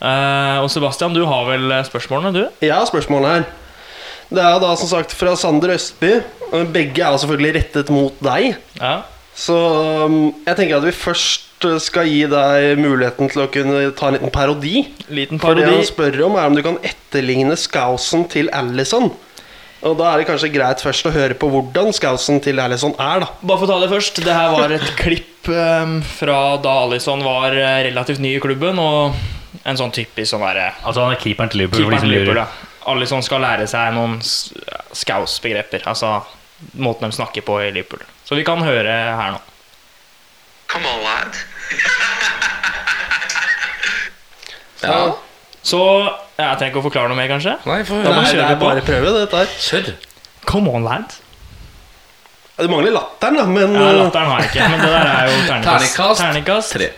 Eh, og Sebastian, du har vel spørsmålene, du? Jeg har spørsmålene her. Det er da som sagt fra Sander Østby. Begge er selvfølgelig rettet mot deg. Ja. Så um, jeg tenker at vi først uh, skal gi deg muligheten til å kunne ta en liten parodi. Liten For det han spør om, er om du kan etterligne Skausen til Allison. Og da er det kanskje greit først å høre på hvordan Skausen til Allison er, da. Bare for å ta det først. Det her var et klipp eh, fra da Allison var eh, relativt ny i klubben. Og en sånn typisk sånn derre Altså Han er keeperen til Liverpool. for de Keeperen som lurer. Liverpool, sånn skal lære seg noen Scouse-begreper. Altså måten de snakker på i Liverpool. Så vi kan høre her nå. Come on, lad. ja. Så jeg trenger ikke å forklare noe mer, kanskje? Nei, for, Da. Nei, det er bare prøve, dette er Kjør. Come on, lad. Ja, Du mangler latteren, da, men Ja, uh, latteren har jeg ikke, men det der er jo ternekast. Terningkast. Terningkast. Tre.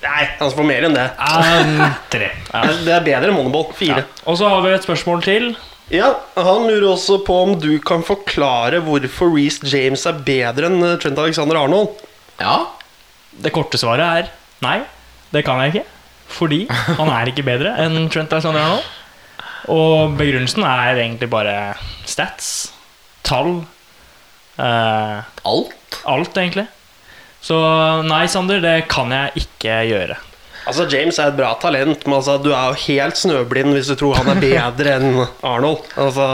Nei, han får mer enn det. Um, Tre. Det er bedre enn Moneyball. Fire. ja. Og så har vi et spørsmål til. Ja, Han lurer også på om du kan forklare hvorfor Reece James er bedre enn uh, Trent Alexander Arnold. Ja. Det korte svaret er nei. Det kan jeg ikke. Fordi han er ikke bedre enn Trent Alexander Arnold. Og begrunnelsen er egentlig bare stats. Tall. Eh, Alt. alt, egentlig. Så nei, Sander, det kan jeg ikke gjøre. Altså, James er et bra talent, men altså, du er jo helt snøblind hvis du tror han er bedre enn Arnold. Altså,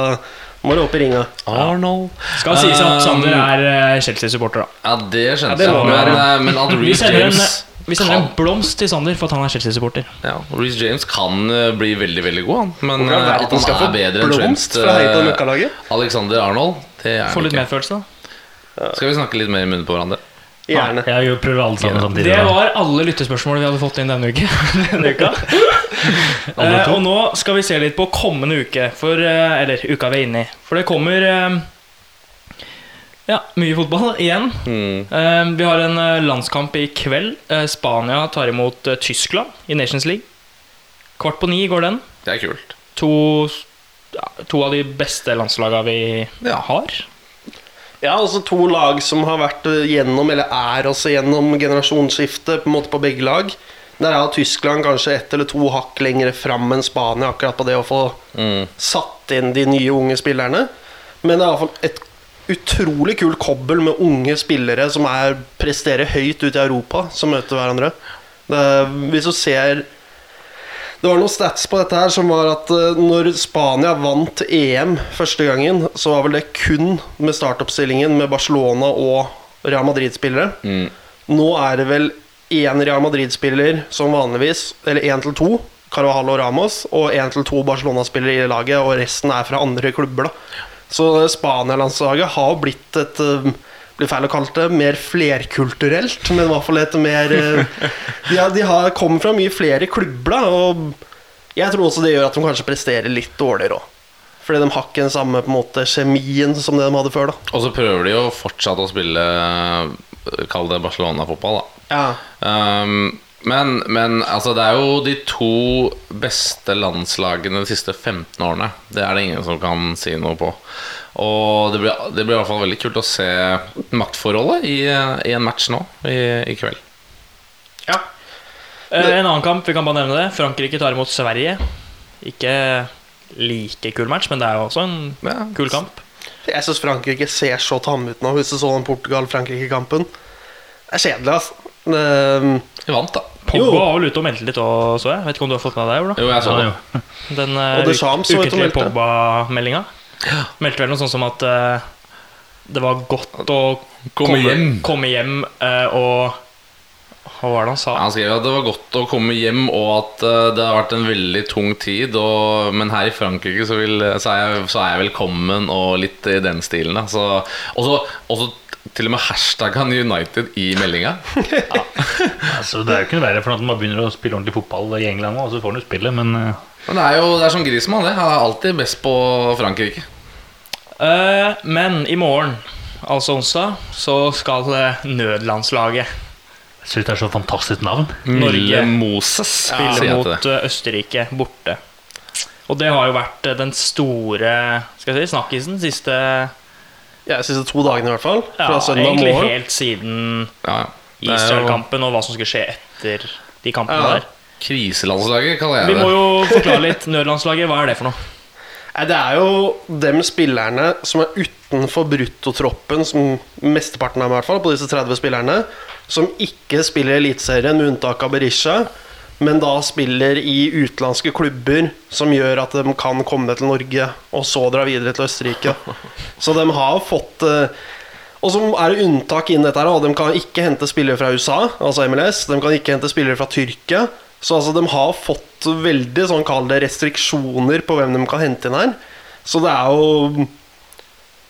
må du opp i ringa. Arnold. Skal sies at Sander Um, er eh, Chelsea-supporter, da. Ja, det skjønte Ja, jeg. Men, eh, men at Reece James vi sender en blomst til Sander for at han er Chelsea-supporter. ja, Reece James kan eh, bli veldig veldig god, han. Men Hvordan eh, at han skal få er bedre enn blomst Trent eh? Alexander Arnold, det er Få litt medfølelse, da. Skal vi snakke litt mer i munnen på hverandre? Gjerne. Jeg prøver alle sammen samtidig. Det var alle lyttespørsmål vi hadde fått inn denne, uke. denne uka. Eh, og nå skal vi se litt på kommende uke. For, uh, eller uka vi er inne i. For det kommer uh, ja, mye fotball igjen. Mm. Eh, vi har en landskamp i kveld. Spania tar imot Tyskland i Nations League. Kvart på ni går den. Det er kult. To, ja, to av de beste landslagene vi Ja. har. Ja, altså to lag som har vært eh, gjennom, eller er også gjennom generasjonsskifte på en måte på begge lag. Der er Tyskland kanskje ett eller to hakk lenger fram enn Spania akkurat på det å få Mm. satt inn de nye unge spillerne. Men det er iallfall et utrolig kult kobbel med unge spillere som er, presterer høyt ute i Europa, som møter hverandre. Det, hvis du ser Det var noen stats på dette her som var at eh, når Spania vant EM første gangen, så var vel det kun med startoppstillingen med Barcelona og Real Madrid-spillere. Mm. Nå er det vel én Real Madrid-spiller som vanligvis, eller én til to, Carvajal og Ramos, og én til to Barcelona-spillere i laget, og resten er fra andre klubber. da Så Spania-landslaget har blitt et eh, blir feil å kalle det mer flerkulturelt, men i hvert fall et mer eh, De har, de har kommet fra mye flere klubber, og jeg tror også det gjør at de kanskje presterer litt dårligere òg. Fordi de har ikke den samme på en måte kjemien som det de hadde før. da Og så prøver de jo fortsatt å spille eh, Kall det Barcelona-fotball, da. Ja, Um, men, men altså, det er jo de to beste landslagene de siste 15 årene. Det er det ingen som kan si noe på. Og det blir, det blir i hvert fall veldig kult å se maktforholdet i, i en match nå i, i kveld. ja. Eh, En annen kamp, vi kan bare nevne det. Frankrike tar imot Sverige. Ikke like kul match, men det er jo også en Ja. kul kamp. Jeg syns Frankrike ser så tamme ut nå, hvis du så den Portugal-Frankrike-kampen. Det er kjedelig, altså. Vi De vant, da. Pogba Jo. var vel ute og meldte litt òg, så jeg. Vet ikke om du har fått med deg det? Ola? Jo, jeg så Ja, det. jo. Den uh, ute og ukentlige. Pogba-meldinga. Meldte vel noe sånt som at uh, det var godt å Komme hjem. komme hjem uh, og Hva var det han sa? Han skrev at det var godt å komme hjem, og at eh, det har vært en veldig tung tid. Og, men her i Frankrike så, vil, så, er jeg, så er jeg velkommen, og litt i den stilen. Da. Og så og så til og med hashtagene United i meldinga. Altså, det er jo ikke noe verre for at man begynner å spille ordentlig fotball i England, og så får han jo spille, men eh, Men det er jo det er som Griezmann, det. Han er alltid best på Frankrike. Uh, men i morgen, altså onsdag, så skal eh, nødlandslaget jeg syns det er så fantastisk navn. Norge Moses, spille sier mot det. Østerrike borte. Og det har jo vært den store skal jeg si, snakkisen siste ja, de siste to dagene, i hvert fall. ja, Fra søndag Egentlig morgen. helt siden Ja, ja. Israel-kampen og hva som skulle skje etter de kampene Ja. der. kriselandslaget, kaller jeg det. Vi må jo forklare litt. Nødlandslaget, hva er det for noe? Nei, Det er jo dem spillerne som er utenfor bruttotroppen, som mesteparten av dem i hvert fall, på disse 30 spillerne, som ikke spiller i Eliteserien, med unntak av Berisha, men da spiller i utenlandske klubber som gjør at de kan komme til Norge og så dra videre til Østerrike. Så de har fått eh, Og så er det unntak innen dette. De kan ikke hente spillere fra USA, altså MLS. De kan ikke hente spillere fra Tyrkia. Så altså, de har fått veldig sånn kall det restriksjoner på hvem de kan hente inn her. Så det er jo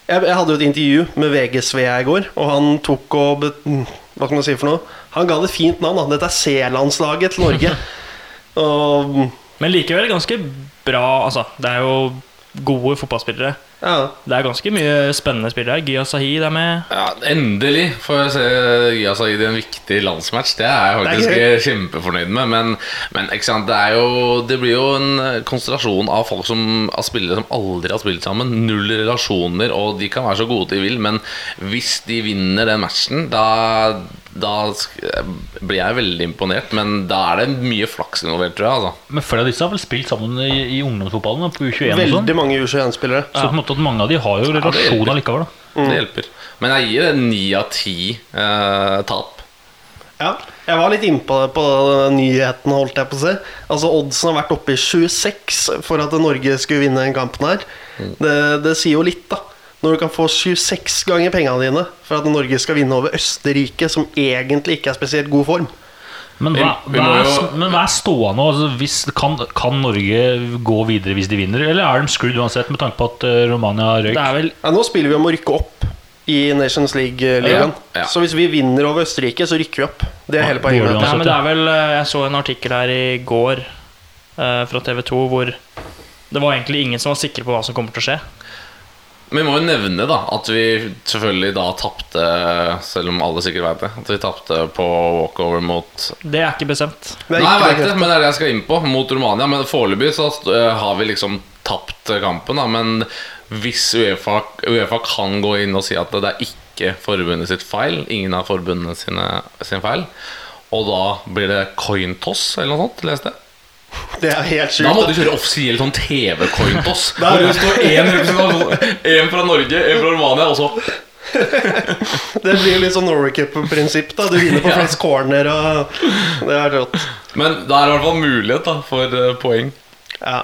jeg, jeg hadde jo et intervju med VG-Svea i går, og han tok og Hva kan man si for noe? Han ga det et fint navn. da Dette er C-landslaget til Norge. og Men likevel ganske bra. Altså, det er jo gode fotballspillere. Ja. Det er ganske mye spennende spillere Gia Sahid er med. Ja, Endelig får jeg se Gia Sahid i en viktig landsmatch. Det er jeg faktisk er kjempefornøyd med. Men, men ikke sant? Det, er jo, det blir jo en konsentrasjon av folk som av spillere som aldri har spilt sammen. Null relasjoner, og de kan være så gode de vil, men hvis de vinner den matchen, da, da blir jeg veldig imponert. Men da er det mye flaks involvert, tror jeg. Altså. Men flere av disse har vel spilt sammen i, i ungdomsfotballen, på U21 og sånn. Veldig mange U21-spillere. Så en at mange av de har jo relasjon allikevel, da. Det hjelper. Men jeg gir det ni av ti eh, tap. Ja, jeg var litt innpå det på nyheten, holdt jeg på å si. Altså Oddsen har vært oppe i 26 for at Norge skulle vinne den kampen her. Det, det sier jo litt, da. Når du kan få 26 ganger pengene dine for at Norge skal vinne over Østerrike, som egentlig ikke er spesielt god form. Men hva, Vi- vi hva, er, jo- men hva er ståa nå? Altså, hvis, kan, kan Norge gå videre hvis de vinner, eller er de screwed uansett, med tanke på at eh, Romania røyk? Det er vel Ja, nå spiller vi om å rykke opp i Nations League-ligaen. Ja, ja. Så hvis vi vinner over Østerrike, så rykker vi opp. Det er hele poenget. Nei, men det er vel eh, Jeg så en artikkel her i går eh, fra TV 2 hvor det var egentlig ingen som var sikre på hva som kommer til å skje. Men vi må jo nevne da at vi selvfølgelig da tapte, selv om alle sikkert vet det, at vi tapte på walkover mot Det er ikke bestemt. Nei, jeg vet det, men det er det jeg skal inn på, mot Romania. Men foreløpig så eh, har vi liksom tapt kampen, da. Men hvis Uefa, Uefa kan gå inn og si at det er ikke forbundet sitt feil, ingen av forbundene sine sin feil, og da blir det coin toss eller noe sånt, leste jeg. Det er helt Da må du kjøre offisiell sånn TV-coin toss. Da Hvor det står én representant én fra Norge, én fra Romania, og så Det blir litt sånn Norway Cup-prinsipp. da Du vinner på Ja. flest corner. Og det er rått. Men det er i hvert fall mulighet da for eh, poeng. Ja.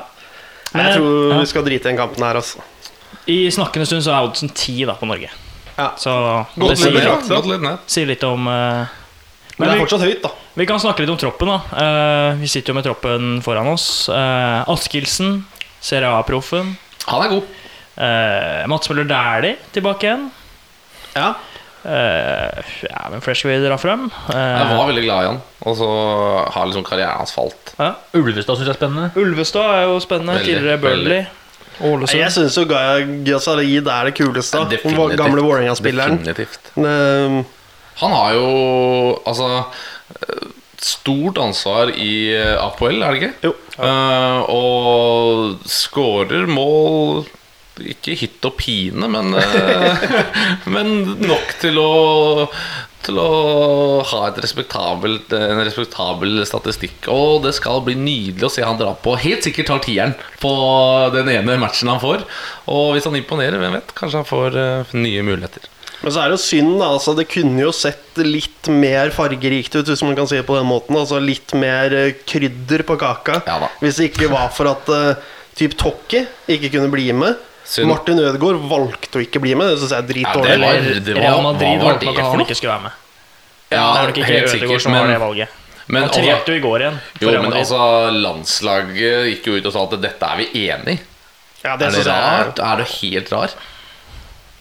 Men Jeg tror ja. vi skal drite i den kampen her, altså. I snakkende stund så er oddsen 10 da på Norge. Ja. Så Godt det sier, litt sier litt om eh, Men det er fortsatt høyt, da. vi kan snakke litt om troppen, da. Eh, vi sitter jo med troppen foran oss. Uh, Askildsen, Serie A-proffen. Han er god. Uh, Mats Møller Dæhlie tilbake igjen. Ja. Eh, ja, men flere skal vi dra frem? Eh, Jeg var veldig glad i han, og så har liksom karrieren hans falt. ja. Ulvestad syns jeg er spennende. Ulvestad er jo spennende. Veldig, tidligere Burnley. Ålesund. Jeg syns jo Gaya Salid er det kuleste. Hun Definitivt. Gamle Vålerenga-spilleren. Han har jo altså stort ansvar i eh, APL, er det ikke? Jo. Eh, og skårer mål Ikke hit og pine, men, uh, men nok til å til å ha et respektabelt, en respektabel statistikk. Og det skal bli nydelig å se han dra på. Helt sikkert tar tieren på den ene matchen han får. Og hvis han imponerer, hvem vet, kanskje han får nye muligheter. Men så er det jo synd, da. Altså, det kunne jo sett litt mer fargerikt ut, hvis man kan si det på den måten. Altså Litt mer eh, krydder på kaka. Ja da. Hvis det ikke var for at uh, typ Tokki ikke kunne bli med. Synd. Martin Ødegaard valgte å ikke bli med. Det syns jeg er Ja, dritdårlig. det var- Eller det var- Real Madrid var valgte det at han ikke skulle være med. Ja, det er nok ikke helt Ødegaard som har men- det valget. Men han altså- trente jo i går igjen. Jo, men altså Landslaget gikk jo ut og sa at dette er vi enig i. Ja, det Er det er rart? Er du helt rar?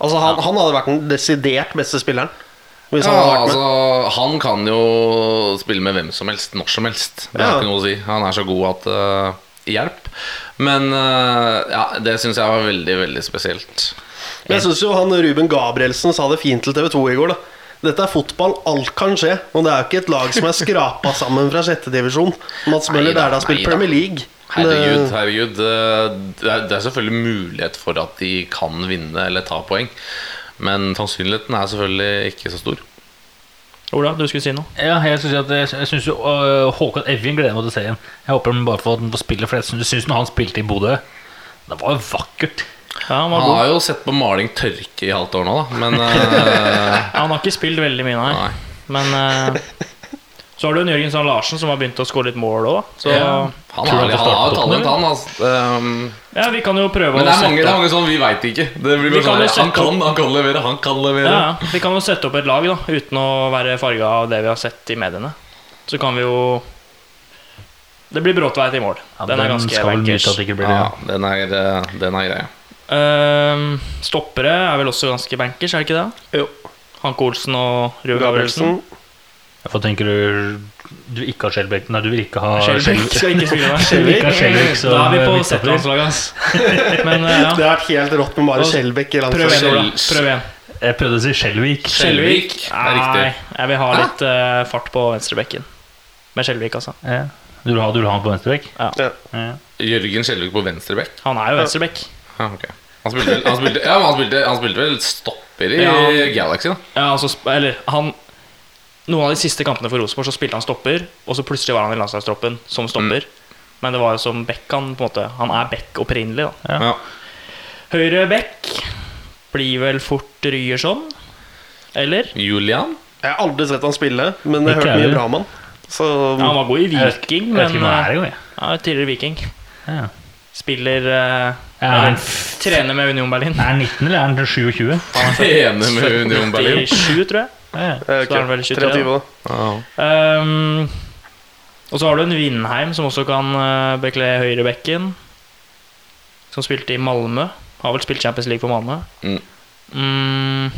Altså, han, han hadde vært den desidert beste spilleren. Hvis Ja, han med. altså, han kan jo spille med hvem som helst, når som helst. Det er Ja. ikke noe å si. Han er så god at uh, Hjelp. Men uh, ja, det syns jeg var veldig, veldig spesielt. Men jeg syns jo han Ruben Gabrielsen sa det fint til TV 2 i går. da Dette er fotball, alt kan skje. Og det er jo ikke et lag som er skrapa sammen fra sjettedivisjon. Mats Møller Dæhlie har spilt. Premier League. Herregud, herregud. uh, Det er, er selvfølgelig mulighet for at de kan vinne eller ta poeng. Men sannsynligheten er selvfølgelig ikke så stor. Ola, du skulle si noe? Ja, jeg skulle si at, jeg synes jo øh, Håkon Evjen gleder meg til serien. Jeg håper han bare får den får spille, for jeg syns, syns når han spilte i Bodø Det var jo vakkert. Ja, han var Han god. har jo sett på maling tørke i halvt år nå, da. Men uh, Han har ikke spilt veldig mye, nei. nei. Men eh, så har du en Jørgen Sand Larsen som har begynt å skåre litt mål òg. Så Ja. ja. Han har, jo talent, han. Altså. Um, vi kan jo prøve men det å er mange, det er mange sånn vi veit ikke. Det blir Vi bare kan sånn, han, kan, han kan levere, han kan levere. ja, ja. Vi kan jo sette opp et lag da uten å være farga av det vi har sett i mediene. Så kan vi jo Det blir Bråtveit i mål. Ja, den er ganske bankers. Ja, Ja. den er, eh, den er greia. Um, stoppere er vel også ganske bankers, er det ikke det? Jo. Hanke Olsen og Rue Gabrielsen. Gabrielsen. Hvorfor tenker du du ikke ha Skjelbæk? Nei, du vil ikke ha Skjelvik skal ikke spille med. Skjelbæk Da er vi på. Z-landslaget, ass. Men uh, ja. Det har vært helt rått med bare Skjelbæk i Prøv igjen, Prøv igjen. Jeg prøvde å si Skjelvik. Skjelvik er riktig. Nei, jeg vil ha litt uh, fart på venstrebekken. Med Skjelvik, altså. Ja. Du vil ha, du vil ha han på venstrebekk? Ja. Ja. Jørgen Skjelvik på venstrebekk. Han er jo venstrebekk. Ja, ok. Han spilte, han, spilte, han, spilte, han spilte vel stopper i Ja. Galaxy, da. Ja, altså, eller han Noen av de siste kampene for Rosenborg så spilte han stopper, og så plutselig var han i landslagstroppen som stopper. Men det var jo som back han på en måte Han er back opprinnelig, da. Ja. Høyre back blir vel fort Ryerson. Eller? Julian. Jeg har aldri sett han spille, men jeg har hørt mye bra om han. Så Ja, han var god i Jeg vet- Viking, Jeg vet men er jeg. ja, tidligere Viking. Ja. Spiller uh, han- Trener med Union Berlin. Er han 19 eller er han 27? Han med Union Berlin. 87, tror jeg. Ja. eh, Så er han vel 23, 23, da. Ja. Um, og så har du en Vindheim som også kan uh, bekle høyrebekken. Som spilte i Malmö. Har vel spilt Champions League for Malmö. Mm. Mm,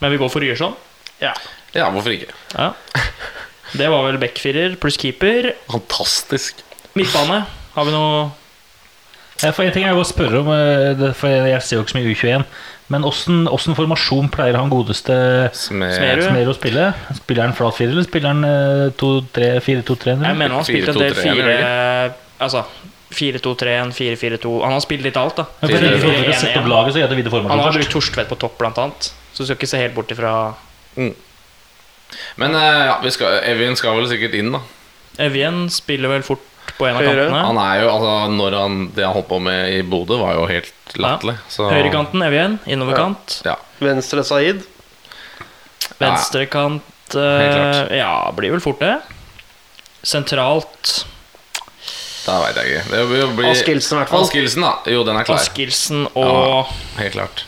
men vi går for Ryerson. Ja. ja, hvorfor ikke? Ja. Det var vel backfirer pluss keeper. Fantastisk. Midtbane. Har vi noe for en ting jeg vil spørre om, eh, for jeg ser jo ikke så mye U21, men åssen formasjon pleier han godeste Smer. Smerud? Å spille? Spiller han flat fire, eller spiller han eh, 4-2-3? Jeg mener han spilte en del 4-2-3, fire Altså 4-2-3-1, 4-4-2 Han har spilt litt alt, da. Ja, for jeg tenker, for å 4-4-1-1. sette opp laget, så det videre Han har brukt. Torstvedt på topp, blant annet. Så du skal ikke se helt bort ifra Men eh, ja, vi skal, Evjen skal vel sikkert inn, da. Evjen spiller vel fort på en av Høyre. kantene. Han er jo, altså når han, Det han holdt på med i Bodø, var jo helt latterlig. Ja. Høyrekanten Evjen, innoverkant. Ja. Venstre Saeed. Venstrekant eh, Ja, blir vel fort det. Sentralt Da veit jeg ikke. Det Askildsen, i hvert fall. Askildsen, da. Jo, den er klar. Askildsen og Helt klart.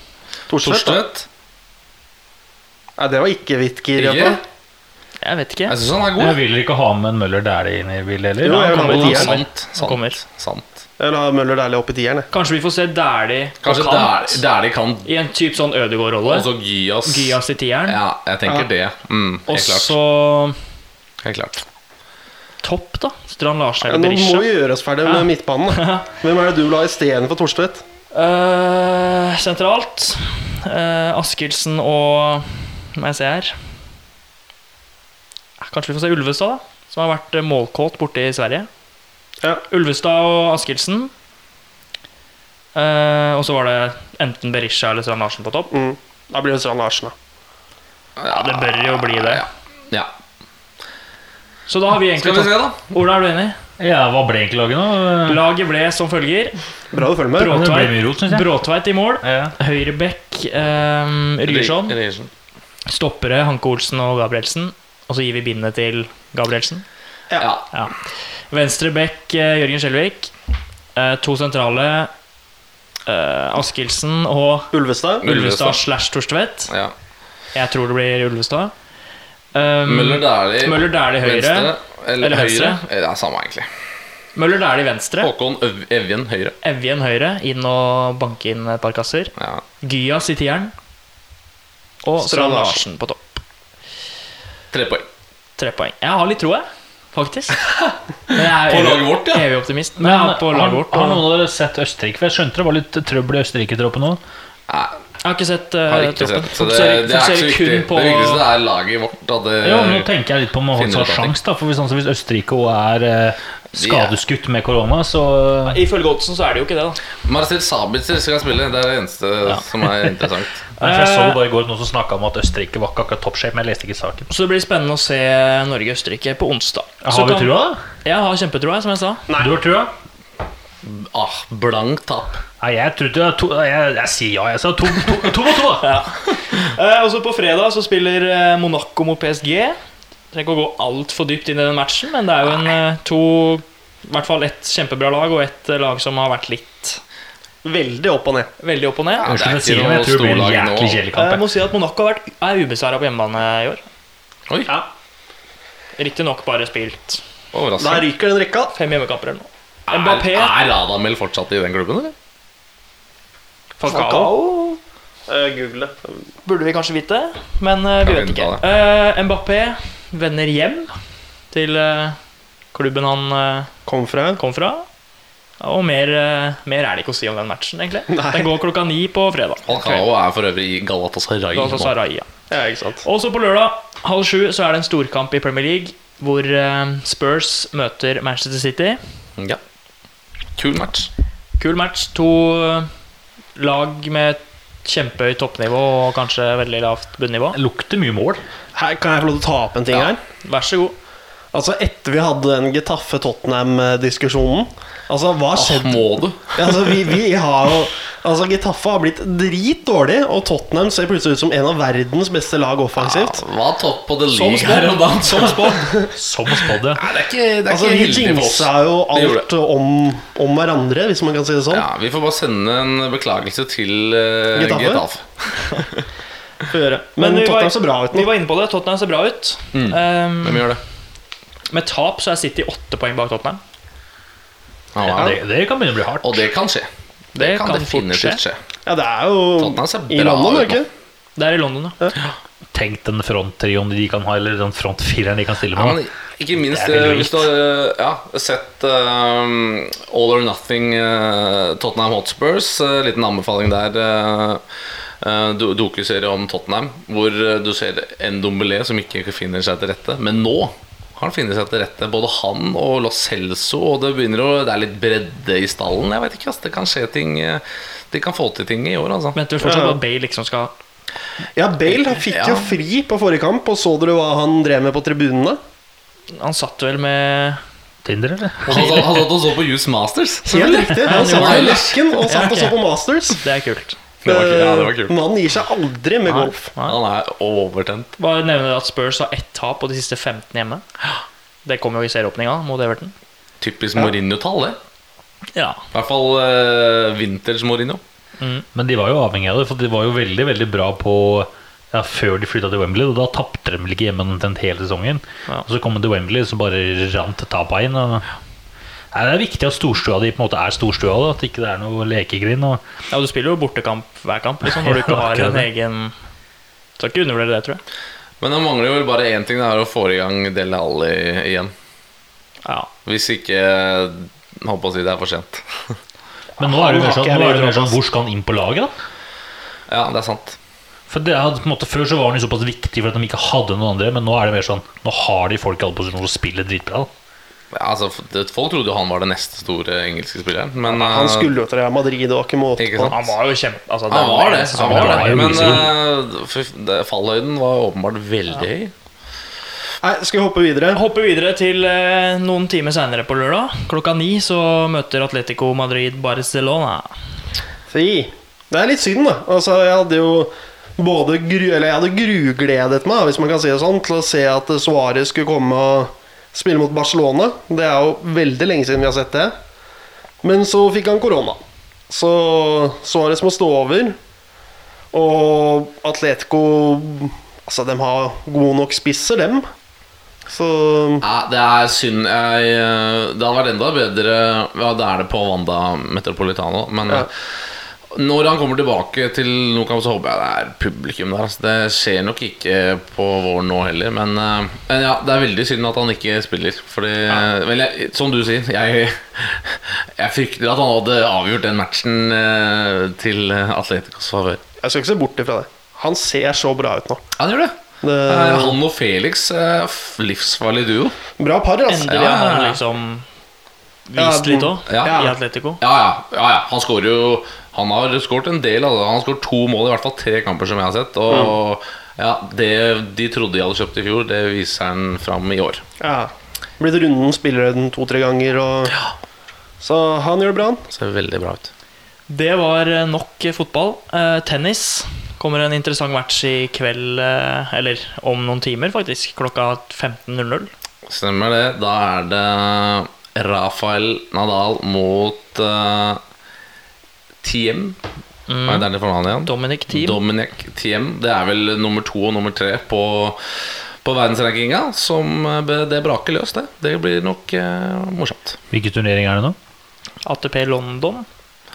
Torstvedt. da. Torstvedt. Nei, det var ikke Vitker. Ikke? Jakob. Jeg vet ikke. Jeg synes han er god. Jeg vil ikke ha med en Møller Dæhlie inn i bildet heller. Jo, jeg vil ha kommer med tieren. Sant. Sant. sant. Jeg vil ha Møller Dæhlie opp i tieren. Kanskje vi får se Dæhlie Kanskje kant der, der de kan i en type sånn Ødegaard-rolle. Og så Gyas. Gyas i tieren. Ja, jeg tenker Ja. det. Mm, Og helt klart. så Helt klart. topp, da. Strand Larsen Ja, eller nå må vi gjøre oss ferdig Ja. med midtbanen. da. Hvem er det du vil ha istedenfor Torstvedt? Uh, sentralt uh, Askildsen og Må jeg si her Eh, Kanskje vi får se Ulvestad, da. Som har vært eh, målkåt borte i Sverige. Ja. Ulvestad og Askildsen. Eh, og så var det enten Berisha eller Strand Larsen på topp. Mm. Da blir det Strand Larsen, da. Ja, det bør jo bli det. Ja. Så da har vi Skal egentlig vi se, da. Ola, er du enig? Ja, hva ble egentlig laget nå? Laget ble som følger. Bra du følger med. Bråtveit, rot, synes jeg. Bråtveit i mål. Ja. Høyrebekk eh. Ryerson. Stoppere Hanke Olsen og Gabrielsen. Og så gir vi bindet til Gabrielsen. Ja. Ja. Venstre bekk eh, Jørgen Skjelvik. Eh, to sentrale eh, Askildsen og Ulvestad. Ulvestad. Slash Torstvedt. ja. Jeg tror det blir Ulvestad. Um, Møller Dæhlie Møller Dæhlie høyre. venstre. Eller, Eller høyre. venstre. Det er samme, egentlig. Møller Dæhlie venstre. Håkon Øv Evjen høyre. Evjen høyre. Inn og banke inn et par kasser. Ja. Gyas i tieren. Og Strand. Larsen på topp. Tre poeng. Tre poeng. Jeg har litt tro, jeg. Faktisk. Men jeg er På laget vårt, ja. Evig optimist. Men Men på laget vårt. har noen av dere sett Østerrike? For jeg skjønte det var litt trøbbel i Østerrike-troppen nå. Nei, jeg har ikke sett uh, har ikke troppen. sett. Så det, Fokuserer- det er ikke så viktig. på Det viktigste er laget vårt. Da det, Ja, nå tenker jeg litt på om man har sjanse. For hvis, altså, hvis Østerrike også er eh, skadeskutt med korona, så Ifølge oddsen så er det jo ikke det, da. Marcel Sabitzer skal spille. Det er det eneste som er interessant. Jeg så bare i går noen som snakka om at Østerrike var ikke akkurat toppshape, men jeg leste ikke saken. Så det blir spennende å se Norge-Østerrike på onsdag. Så Har vi kan- trua, da? Jeg har kjempetroa, som jeg sa. Nei. Du har trua? Ah, blankt tap. Nei, jeg trodde jeg, to, jeg, jeg sier ja. Jeg sa to to, to, to, to. da. Eh, og så på fredag så spiller eh, Monaco mot PSG. Trenger ikke å gå altfor dypt inn i den matchen, men det er jo en eh, to I hvert fall ett kjempebra lag og ett eh, lag som har vært litt Veldig opp og ned. veldig opp og ned. Ja, det er jeg noe jeg tror det blir en storlag nå. jæklig kjedelig Eh, kamp. Jeg jeg. må si at Monaco har vært, er ubeseira på hjemmebane i år. Oi, Riktignok bare spilt Da ryker den rekka. fem hjemmekamper eller noe. Er, Mbappé er Radamel fortsatt i den klubben, eller? Falcao Google det. burde vi kanskje vite, men eh, vi Kan vet ikke. Eh, Mbappé vender hjem til uh, klubben han uh, Kom fra. kom fra. Og mer, eh, mer er det ikke å si om den matchen, egentlig. Nei. Den går klokka ni på fredag. Falcao er for øvrig i Galatasaray. Galatasaray, ja. Ja, ikke sant. Og så på lørdag halv sju så er det en storkamp i Premier League hvor eh, Spurs møter Manchester City. Ja. Kul match. Kul match. To eh, lag med kjempehøyt toppnivå og kanskje veldig lavt bunnivå. Det lukter mye mål. Her kan jeg få lov til å ta opp en ting Ja. her. Vær så god. Altså Etter vi hadde den Getafe-Tottenham-diskusjonen Altså, hva Ah, skjedde? må du? Altså, vi, vi har jo Altså, Getafe har blitt dritdårlig, og Tottenham ser plutselig ut som en av verdens beste lag offensivt. Ja, var topp på det league her om dagen. Som spådd. Som spådd, ja. Nei, det er ikke, det er Altså, ikke Vi heldig for oss. jinxa jo alt om, om hverandre, hvis man kan si det sånn. Ja, Vi får bare sende en beklagelse til uh, Getafe? Getafe. Får gjøre. Men, Men Tottenham var- ser bra ut Vi var inne på det. Tottenham ser bra ut. Mm. Um, Hvem gjør det? med tap så er City åtte poeng bak Tottenham. Ja, Ja, det, det kan begynne å bli hardt. Og det kan skje. Det, Det kan, kan definitivt skje. Ja, det er jo i London, ikke? Det er i London, ja. Tenk den fronttrioen de kan ha, eller den frontfireren de kan stille Ja, med. men ikke minst eh, hvis du har eh, ja, sett um, All or Nothing uh, Tottenham Hotspurs. Uh, liten anbefaling der. Uh, uh, do- Dokuserie om Tottenham, hvor du ser en Dombelé som ikke finner seg til rette. Men nå har han funnet seg til rette. Både han og Lo Celso. Og det begynner å Det er litt bredde i stallen. Jeg vet ikke, altså, Det kan skje ting eh, De kan få til ting i år, altså. Men du fortsatt Ja. at Bale liksom skal Ja, Bale han fikk jo fri på forrige kamp, og så dere hva han drev med på tribunene? Han satt vel med Tinder, eller? Han satt og så på Use Masters. Helt riktig. Han satt i lesken og satt og så på Masters. Det er kult. Det var, ja, det var kult. Mannen gir seg aldri med golf. Han er overtent. Bare nevne at Spurs har ett tap på de siste 15 hjemme. Det kom jo i serieåpninga mot Everton. Typisk Mourinho-tall, det. Ja. I hvert fall uh, vinters Mourinho. Men de var jo avhengig av det, for de var jo veldig veldig bra på ja, før de flytta til Wembley. Og da tapte de vel ikke hjemme omtrent hele sesongen. Ja. Og så kom de til Wembley, så bare rant tapa inn. Og... Nei, det er viktig at storstua di på en måte er storstua, da, at ikke det er noe lekegrind. Og... ja, du spiller jo bortekamp hver kamp liksom, når du ikke har en egen Skal ikke undervurdere det, tror jeg. Men det mangler jo bare én ting, det er å få i gang Del Alli igjen. Ja. Hvis ikke Holdt på å si det er for sent. Men nå er det jo mer sånn, nå er det mer sånn hvor skal han inn på laget, da? Ja, det er sant. For det hadde, på en måte, Før så var han jo såpass viktig for at de ikke hadde noen andre, men nå er det mer sånn Nå har de folk i alle posisjoner som spiller dritbra. da. Ja, altså, folk trodde jo han var den neste store engelske spilleren, men Han eh, skulle jo til Real Madrid, det var ikke måte Ikke på. Han var jo kjempe... Altså, Han var det. Han var det. Men det- fallhøyden var åpenbart veldig høy. Nei, skal vi hoppe videre? Hoppe videre til uh, noen timer seinere på lørdag. Klokka ni så møter Atletico Madrid Barcelona. Fy. Det er litt synd, da. Altså, jeg hadde jo både gru, eller jeg hadde grugledet meg, hvis man kan si det sånn, til å se at Suárez skulle komme og spille mot Barcelona. Det er jo veldig lenge siden vi har sett det. Men så fikk han korona. Så Suárez må stå over. Og Atletico Altså, de har gode nok spisser, dem. Så Ja, det er synd. Jeg, eh, det hadde vært enda bedre Ja, det er det på Wanda Metropolitano, men Ja. Når han kommer tilbake til Nokam, så håper jeg det er publikum der. Altså. Det skjer nok ikke på våren nå heller, men, eh, men ja, det er veldig synd at han ikke spiller. Fordi, vel, jeg, som du sier, jeg, jeg frykter at han hadde avgjort den matchen eh, til Atleticos favør. jeg skal ikke se bort ifra det. Han ser så bra ut nå. Han gjør det. Det, Eh, Han og Felix, eh, livsfarlig duo. bra par, altså. Endelig Ja, har ja, han ja. liksom Ja, vist litt òg, ja. i Atletico. Ja, ja, ja, ja. Han skårer jo Han har skåret en del. Han har skåret to mål i hvert fall tre kamper som jeg har sett. Og ja, det de trodde de hadde kjøpt i fjor, det viser han fram i år. Ja. Blitt runden spiller den to-tre ganger, og Så han gjør det bra, han. Ser veldig bra ut. Det var eh, nok fotball. Eh, tennis kommer en interessant match i kveld, eh, eller om noen timer, faktisk. Klokka 15.00. Stemmer det. Da er det Rafael Nadal mot uh, Tiem. Hva er det for navn igjen? Dominic Team. Dominic Thiem. Det er vel nummer to og nummer tre på, på verdensrankinga. Som eh, det braker løs, det. Det blir nok eh, morsomt. Hvilken turnering er det nå? ATP London.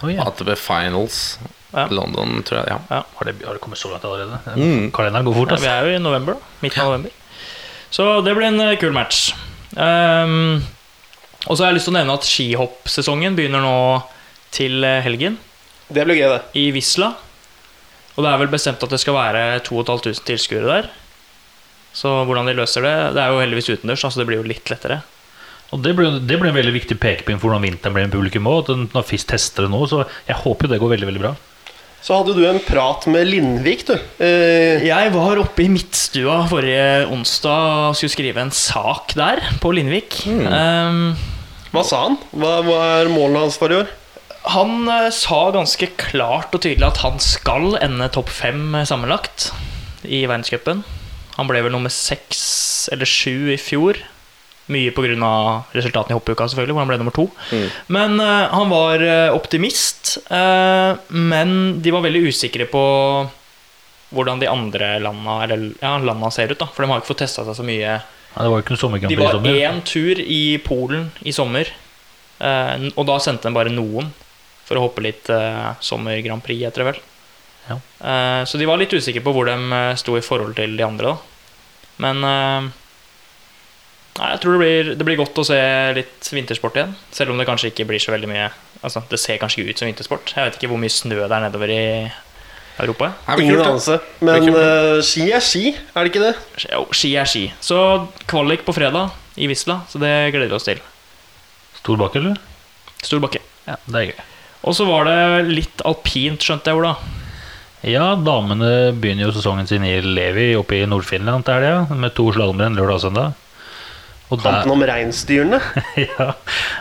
Oh, ja. ATP Finals Ja. London, tror jeg. Ja. har, det, har det kommet så langt allerede? Mm. Kalenderen går fort. Ja, vi Altså. er jo i november. Midten av november. Så det blir en eh, kul match. Um, og så har jeg lyst til å nevne at skihoppsesongen begynner nå til eh, helgen Det blir gøy, det. i Visla. Og det er vel bestemt at det skal være 2500 tilskuere der. Så hvordan de løser det Det er jo heldigvis utendørs, så det blir jo litt lettere. Og det blir, det blir en veldig viktig pekepinn for hvordan vinteren blir med publikum òg. Når FIS tester det nå, så jeg håper jo det går veldig veldig bra. Så hadde du en prat med Lindvik, du. Eh, Jeg var oppe i Midtstua forrige onsdag og skulle skrive en sak der, på Lindvik. Ehm, hva sa han? Hva, hva er målene hans for i år? Han eh, sa ganske klart og tydelig at han skal ende topp fem eh, sammenlagt i verdenscupen. Han ble vel nummer seks eller sju i fjor. Mye pga. resultatene i hoppuka, selvfølgelig, hvor han ble nummer to. Men uh, han var optimist. Uh, men de var veldig usikre på hvordan de andre landa, eller, ja, landa ser ut. da For de har ikke fått testa seg så mye. Ja, det var ikke noen sommerkamp De var én tur i Polen i sommer, uh, og da sendte de bare noen for å hoppe litt uh, sommer Grand Prix, heter det vel. Ja. Uh, så de var litt usikre på hvor de eh, sto i forhold til de andre, da. Men eh, nei, jeg tror det blir, det blir godt å se litt vintersport igjen. Selv om det kanskje ikke blir så veldig mye Altså, det ser kanskje ikke ut som vintersport. Jeg vet ikke hvor mye snø det er nedover i Europa. Men Ingen anelse. Men uh, ski er ski, er det ikke det? Jo, ski er ski. Så kvalik på fredag i Wisla, så det gleder vi oss til. Stor bakke, eller? Stor bakke. Ja, det er gøy. Og så var det litt alpint, skjønte jeg, Ola. Ja, damene begynner jo sesongen sin i Levi oppe i Nord-Finland til helga, med to slalåmrenn lørdag og søndag. Og der, Kampen om reinsdyrene. ja,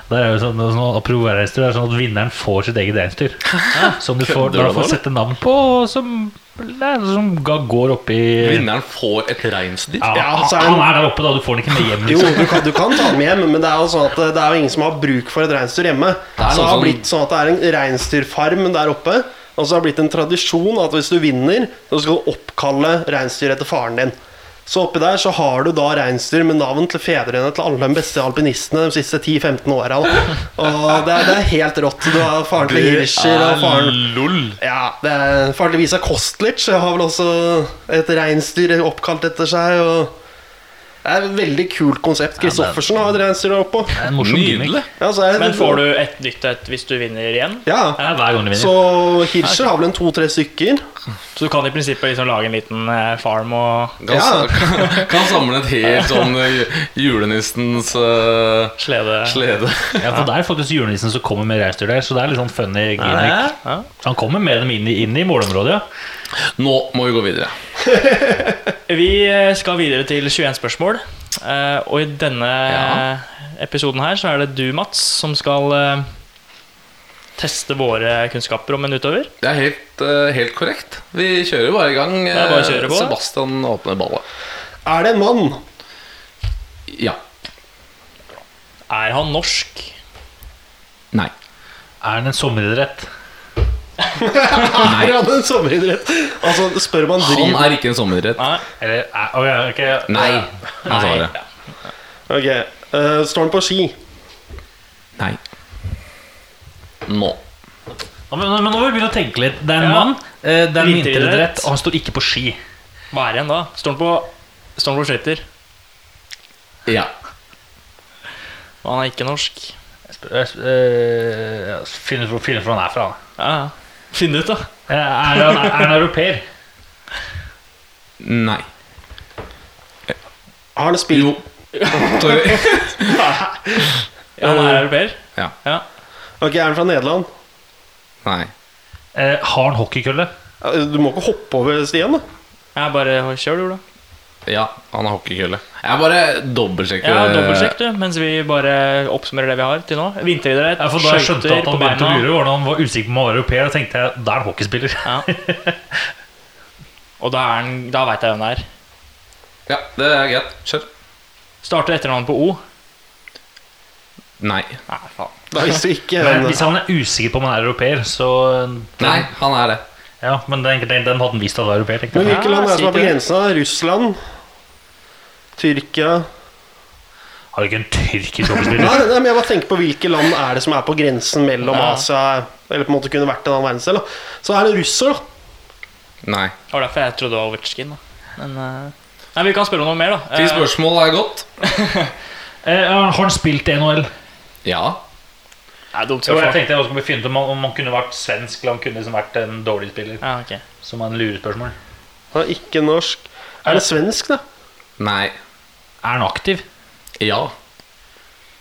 der er jo sånn, sånn apropos reinsdyr, det er sånn at vinneren får sitt eget reinsdyr. Som du får, du får sette navn på, og som, som går opp i Vinneren får et reinsdyr. ja, Ja, han, er han er der oppe, da. Du får den ikke med hjem. Jo, Liksom. du kan, du kan ta dem hjem, men det er jo sånn at det er jo ingen som har bruk for et reinsdyr hjemme. Det Så det har som- blitt sånn at det er en reinsdyrfarm der oppe. Og så har det blitt en tradisjon at hvis du vinner, så skal du oppkalle reinsdyr etter faren din. Så oppi der så har du da reinsdyr med navn til fedrene til alle de beste alpinistene de siste 10-15 åra. Og det er, det er helt rått. Du har faren til Hirscher og faren lol. Ja, det er faren til Visa Kostlic har vel også et reinsdyr oppkalt etter seg. Og Det er et veldig kult konsept. Kristoffersen har et opp oppå. Det er en morsom Nydelig. Ja, er- Men får du et nytt et hvis du vinner igjen? Ja. Ja, hver gang du vinner. Så Hirscher har vel en to-tre stykker. Så du kan i prinsippet liksom lage en liten eh, farm og Kan, Ja. kan, kan samle et helt sånn eh, julenissens uh, slede. slede. Ja, for det er faktisk julenissen som kommer med reinsdyr der, så det er litt sånn funny gimmick. Ja. Så han kommer med dem inn i, inn i målområdet, ja. Nå må vi gå videre. Vi eh, skal videre til 21 spørsmål. eh, Og i denne Ja. episoden her så er det du, Mats, som skal eh, teste våre kunnskaper om en utøver. Det er helt, helt korrekt. Vi kjører bare i gang. Bare på. Sebastian åpner ballet. Er det en mann? Ja. Er han norsk? Nei. Er det en sommeridrett? Er han en sommeridrett? Altså, spør man Han driv er ikke en sommeridrett. Nei. Eller er, ok, ok. Nei. Han sa det. Ok, eh, Står han på ski? Nei. Nå. Ja, Men, men nå må vi begynne å tenke litt. Det er en Ja. mann, eh, det er en Vinteridrett. vinteridrett, og han står ikke på ski. Hva er igjen da? Står han på Står han på skøyter? Ja. Og han er ikke norsk? Jeg spør- jeg spør- eh, ja, Finn ut hvor finn ut hvor han er fra. Ja, ja. Finn det ut, da. Eh, Er han, er han europeer? Nei. Har han spilt Jo. Sorry. Ja, han er europeer. Ja. Ja. Ok, Er han fra Nederland? Nei. Eh, Har han hockeykølle? Du må ikke hoppe over stien, da. Jeg bare kjør, du, da. Ja, han har hockeykølle. Jeg bare dobbeltsjekker. Ja, Dobbeltsjekk, du, mens vi bare oppsummerer det vi har til nå. Vinteridrett, Ja, for Da jeg skjønte at på han begynte å lure, var da han var usikker på om han var europeer. Da tenkte jeg da er han hockeyspiller. Ja. Og da, er han- da veit jeg hvem det er. Ja, det er greit. Kjør. Starter etternavnet på O. Nei. Nei, faen. Da visste vi ikke Men hvis han er usikker på om han er europeer, så Nei, han er det. Ja, men den, den, den hadde han visst at han var europeer. Men hvilke land er det som er på det. da? Russland? Tyrkia? Har du ikke en tyrkisk fotballspiller? Nei, nei, men jeg bare tenker på hvilke land er det som er på grensen mellom Ja. Asia Eller på en måte kunne vært en annen verdensdel. da. Så er det russer, da. Nei. Det var derfor jeg trodde det var Ovetsjkin. da. Men eh, Nei, vi kan spørre om noe mer, da. Til Eh, spørsmål er godt. Eh, har han spilt i NHL? Ja. Dumt Jo, jeg spørsmål. tenkte jeg også kunne finne ut om han, om han kunne vært svensk eller om han kunne liksom vært en dårlig spiller. Ja, ok. Som er en lurespørsmål. Han er ikke norsk. Er det svensk, da? Nei. Er han aktiv? Ja.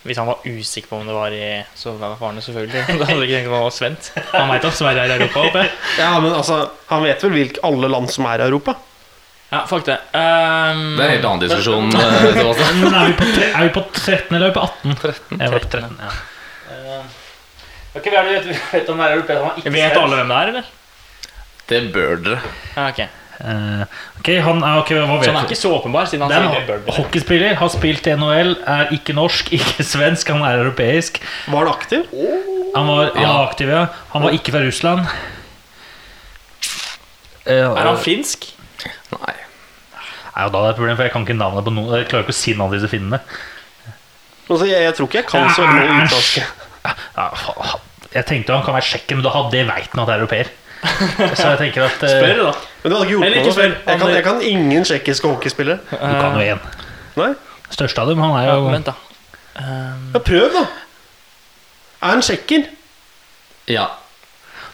Hvis han var usikker på om det var i Så var han det selvfølgelig. Da hadde ikke tenkt på var Svent. Han veit at Sverige er i Europa. Oppe. Ja, men altså Han vet vel hvilke alle land som er i Europa? Ja, fuck det. Um, Det er en helt annen diskusjon. eh, Men er vi, på tre, er vi på 13 eller er vi på 18? 13. Jeg var på 13, ja. Eh, Ok, vi vet om det er europeisk, Han Vet alle hvem det er, eller? Det bør dere. Ja, ok Eh, ok, han er, okay, hva Så han er ikke så åpenbar, siden han er sier det bør hockeyspiller, har spilt i NHL, er ikke norsk, ikke svensk, han er europeisk. Var han aktiv? Han var, Ja. aktiv, ja. Han var ikke fra Russland. Eh, Er han finsk? Nei. Nei, da er det et problem, for jeg kan ikke navnet på noen. Jeg klarer ikke å si navnet på disse finnene. Altså, jeg, jeg tror ikke jeg kan så mye utenlandsk. Ja, jeg tenkte han kan være tsjekker, men da hadde det veit han at det er europeer. Så jeg tenker at eh, Spør, da. Men du hadde ikke Eller ikke noe. spør. Jeg kan, jeg kan ingen tsjekkiske hockeyspillere. Du kan jo én. Nei? Største av dem. Han er Ja, jo vent, da. Um, Ja, prøv, da. Er han tsjekker? Ja.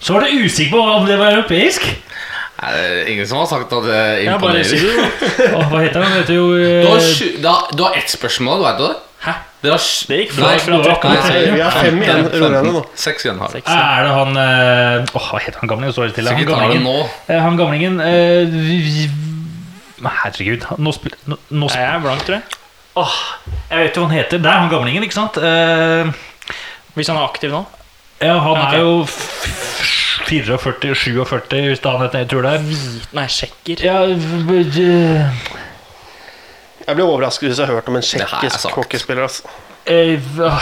Så var du usikker på om det var europeisk? Er det ingen som har sagt at det ja, bare si imponerer? Åh, hva heter han? Han heter jo eh, Du har, sju- da, du har ett spørsmål, vet du det? Hæ? Dere var, Det gikk fort fra 13 Vi har fem igjen. 15, Rorane nå. Seks igjen har vi. Er det han eh, Åh, Hva heter han gamlingen? Står det stille. Han det gamlingen. Eh, Han gamlingen eh, Herregud. Nå spiller nå, nå Nei, sp- Jeg er blank, tror jeg. Åh, Jeg vet jo hva han heter. Det er han gamlingen, ikke sant? Uh, Hvis han er aktiv nå. ja, han er jo 44-47, hvis det er han heter. Jeg tror det er Nei, sjekker. ja, Jeg blir overrasket hvis jeg har hørt om en tsjekkisk hockeyspiller. Altså. eh,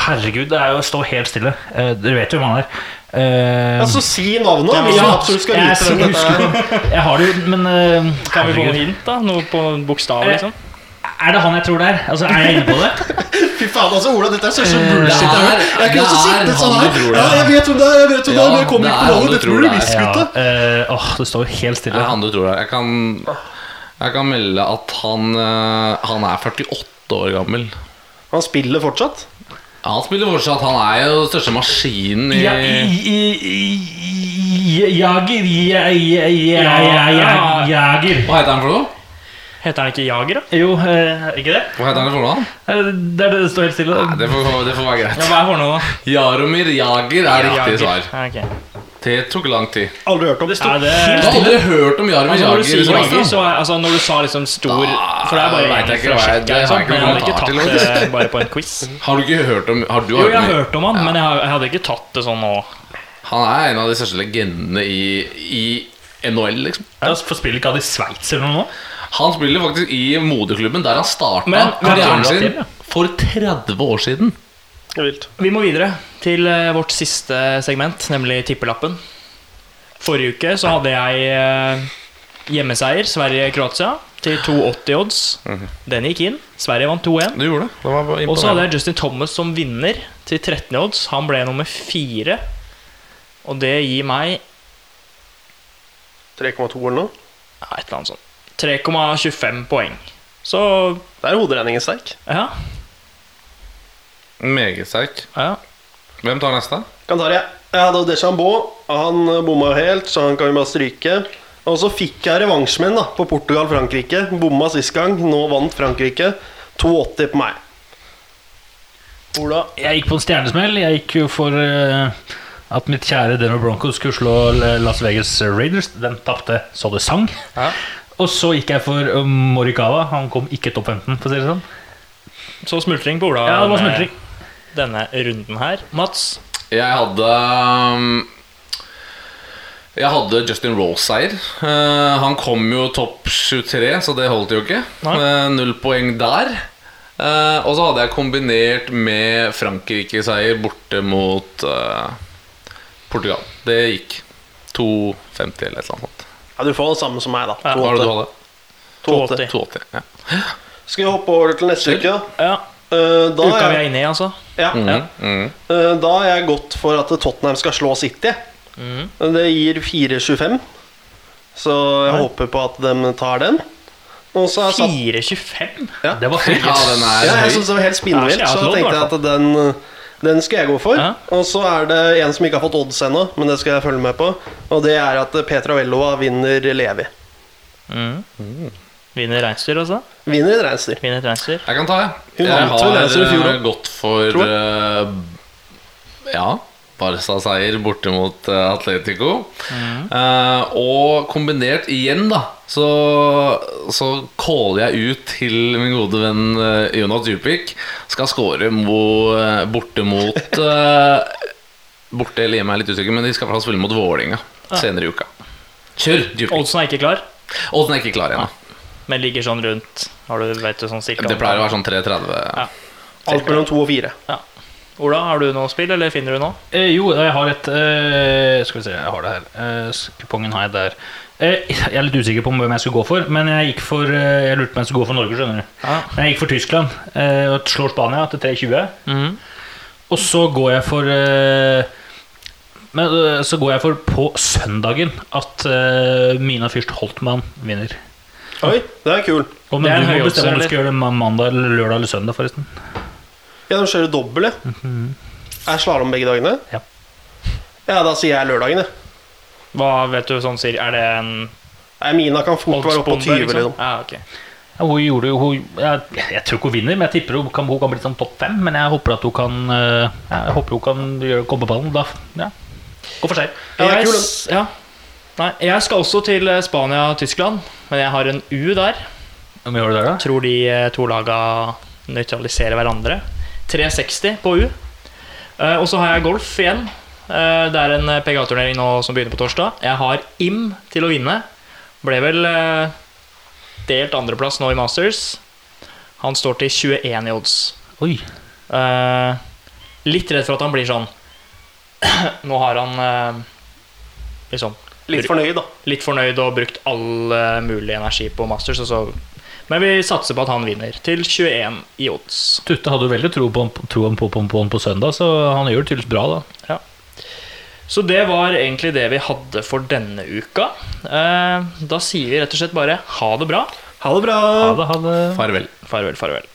Herregud, det er jo å stå helt stille. Eh, Dere vet jo hvem han er. Eh, Altså, si navnet, da, hvis du absolutt skal jeg, vite hvem dette jeg har det jo, men eh, Kan vi få noe hint, da? Noe på bokstav, Eh, liksom? Er det han jeg tror det er? Altså, Er jeg inne på det? Fy faen, altså, Ola, dette er så Det bullshit. jeg Jeg kunne også sittet sånn her. Ja, jeg vet hvem det er, jeg vet hvem det er, men jeg kommer ikke på navnet. Dette tror du det visst, Ja, gutta. eh, åh, det står jo helt stille. Det er han du tror det er. Jeg kan, jeg kan melde at han, eh, han er 48 år gammel. Han spiller fortsatt. Ja, Han spiller fortsatt. Han er jo den største maskinen i Ja, i- i- i- Jager ja, ja, ja, ja, ja, Jager. Hva heter han for noe? Heter han ikke Jager, da? Jo, eh, ikke det? Hva heter han for noe? Eh, Det er det det står helt stille. Nei, det får, det får være Ja. Hva er fornavnet, da? Jaromir Jager er riktig Jager. svar. Ja, ok. Det tok lang tid. Aldri hørt om. Det står det- helt Jeg har aldri hørt om Jaromir Altså, når du sier Jager. Jager, Jager så altså, når du sa liksom stor Da For det er bare ikke fra hva jeg- har jeg liksom, hadde ikke tatt til, det bare på en quiz. Har du ikke hørt om har du Jo, jeg har hørt om han, men jeg, har- jeg hadde ikke tatt det sånn nå. Han er en av de største legendene i, i NHL, liksom. Ja, spiller ikke han i Sveits eller noe nå? Han spiller faktisk i moderklubben der han starta karrieren sin for 30 år siden. Vilt. Vi må videre til eh, vårt siste segment, nemlig tippelappen. Forrige uke så hadde jeg eh, hjemmeseier, Sverige-Kroatia, til 2,80 odds. Den gikk inn. Sverige vant 2-1. Du gjorde det. det var Og så hadde jeg Justin Thomas som vinner til 13 odds. Han ble nummer fire. Og det gir meg 3,2 eller noe. ja, et eller annet sånt 3,25 poeng. Så Der er hoderegningen sterk. ja. Meget sterk. ja. Hvem tar neste? Kan ta det. Jeg hadde Deschambault. Han bomma helt, så han kan vi bare stryke. Og så fikk jeg revansjmenn da, på Portugal-Frankrike. Bomma sist gang. Nå vant Frankrike. 2,80 på meg. Ola? Jeg gikk på en stjernesmell. Jeg gikk jo for uh, at mitt kjære Denver Broncos skulle slå Las Vegas Raiders. Den tapte så det sang. Ja. Og så gikk jeg for eh, Morikawa. Han kom ikke topp 15, for å si det sånn. Så smultring på Ola Ja, det var med smultring. Denne runden her. Mats? Jeg hadde um, Jeg hadde Justin Rose-seier. Eh, han kom jo topp 23, så det holdt jo ikke. Eh, null poeng der. Uh, og så hadde jeg kombinert med Frankrike-seier borte mot Portugal. Det gikk 2,50 eller et eller annet. Ja, du får det samme som meg, da. Ja, Hva var det du 2,80. hadde? 2,80. 2,80. Ja. Skal vi hoppe over til neste uke? Ja. Eh, da, Uka vi er inne i, altså. ja, Mhm, Ja. eh, da har jeg gått for at Tottenham skal slå City. Mhm. Det gir 4,25. Så jeg Oi. håper på at de tar den. Og så har jeg satt 4,25? Det var høyt. ja, Ja, jeg syns det var helt spinnvilt, så jeg tenkte jeg at den, den skal jeg gå for. Ja. Og så er det en som ikke har fått odds ennå, men det skal jeg følge med på. Og det er at Petra Vellova vinner Levi. Mm. Vinner reinsdyr, også? Vinner et reinsdyr. Vinner et reinsdyr. Jeg kan ta, jeg. Hun Jeg vant vel har i fjor eh, gått for Tror eh, Ja, Barca-seier borte mot eh, Atletico. Eh, og kombinert igjen, da, så, så caller jeg ut til min gode venn eh, Jonas Djupik. Skal score mo, eh, borte mot eh, Borte eller hjemme er jeg litt usikker, men de skal spille mot Vålinga senere i uka. Kjør, Djupik. Oddsen er ikke klar, Oddsen er ikke klar ennå. Men ligger sånn rundt Har du, vet du sånn cirka Det pleier å være sånn 3.30. Ja. Alt mellom to og fire. Ola, har du noe spill, eller finner du noe? Eh, jo, jeg har et eh, Skal vi se, jeg har det her. Eh, kupongen har jeg der. Eh, jeg er litt usikker på hvem jeg skulle gå for, men jeg gikk for eh, Jeg lurte på om jeg skulle gå for Norge, skjønner du. Ja. Men jeg gikk for Tyskland. Eh, og slår Spania til 3,20. Mm. Og så går jeg for eh, Men så går jeg for på søndagen at Mina Fyrst Holtmann vinner. Oi, det er kul. Om Det men er en du må bestemme om du skal gjøre det ma- mandag, eller lørdag eller søndag, forresten. Ja, de kjører dobbel, ja. Er slalåm begge dagene? Ja. Ja, da sier jeg lørdagen, jeg. Hva vet du sånn sier Er det en Nei, Mina kan fort være oppe på 20, oddsbombe, liksom. Ja, ok. Ja, hun gjorde jo hun, jeg, jeg tror ikke hun vinner, men jeg tipper hun kan, hun kan bli sånn topp fem. Men jeg håper at hun kan eh, Jeg håper hun kan gjøre komme på ballen. Da, ja. Gå for seg. Ja, det er jeg, kul, s- ja. Nei, jeg skal også til eh, Spania og Tyskland, men jeg har en U der. Hvor mye har det der, da? Tror de eh, to laga nøytraliserer hverandre. 360 på U. Eh, og så har jeg golf igjen. Det er en PGA-turnering nå som begynner på torsdag. Jeg har IM til å vinne. Ble vel delt andreplass nå i Masters. Han står til 21 i odds. Oi. Litt redd for at han blir sånn Nå har han liksom Litt fornøyd, da. litt fornøyd og brukt all eh, mulig energi på Masters. Og så. Men vi satser på at han vinner, til 21 i odds. Tutte hadde jo veldig tro på, troen på, på, på, på søndag, så han gjør det tydeligvis bra, da. Så det var egentlig det vi hadde for denne uka. Eh, da sier vi rett og slett bare ha det bra. Ha det bra. Ha det, ha det. Farvel. Farvel, farvel.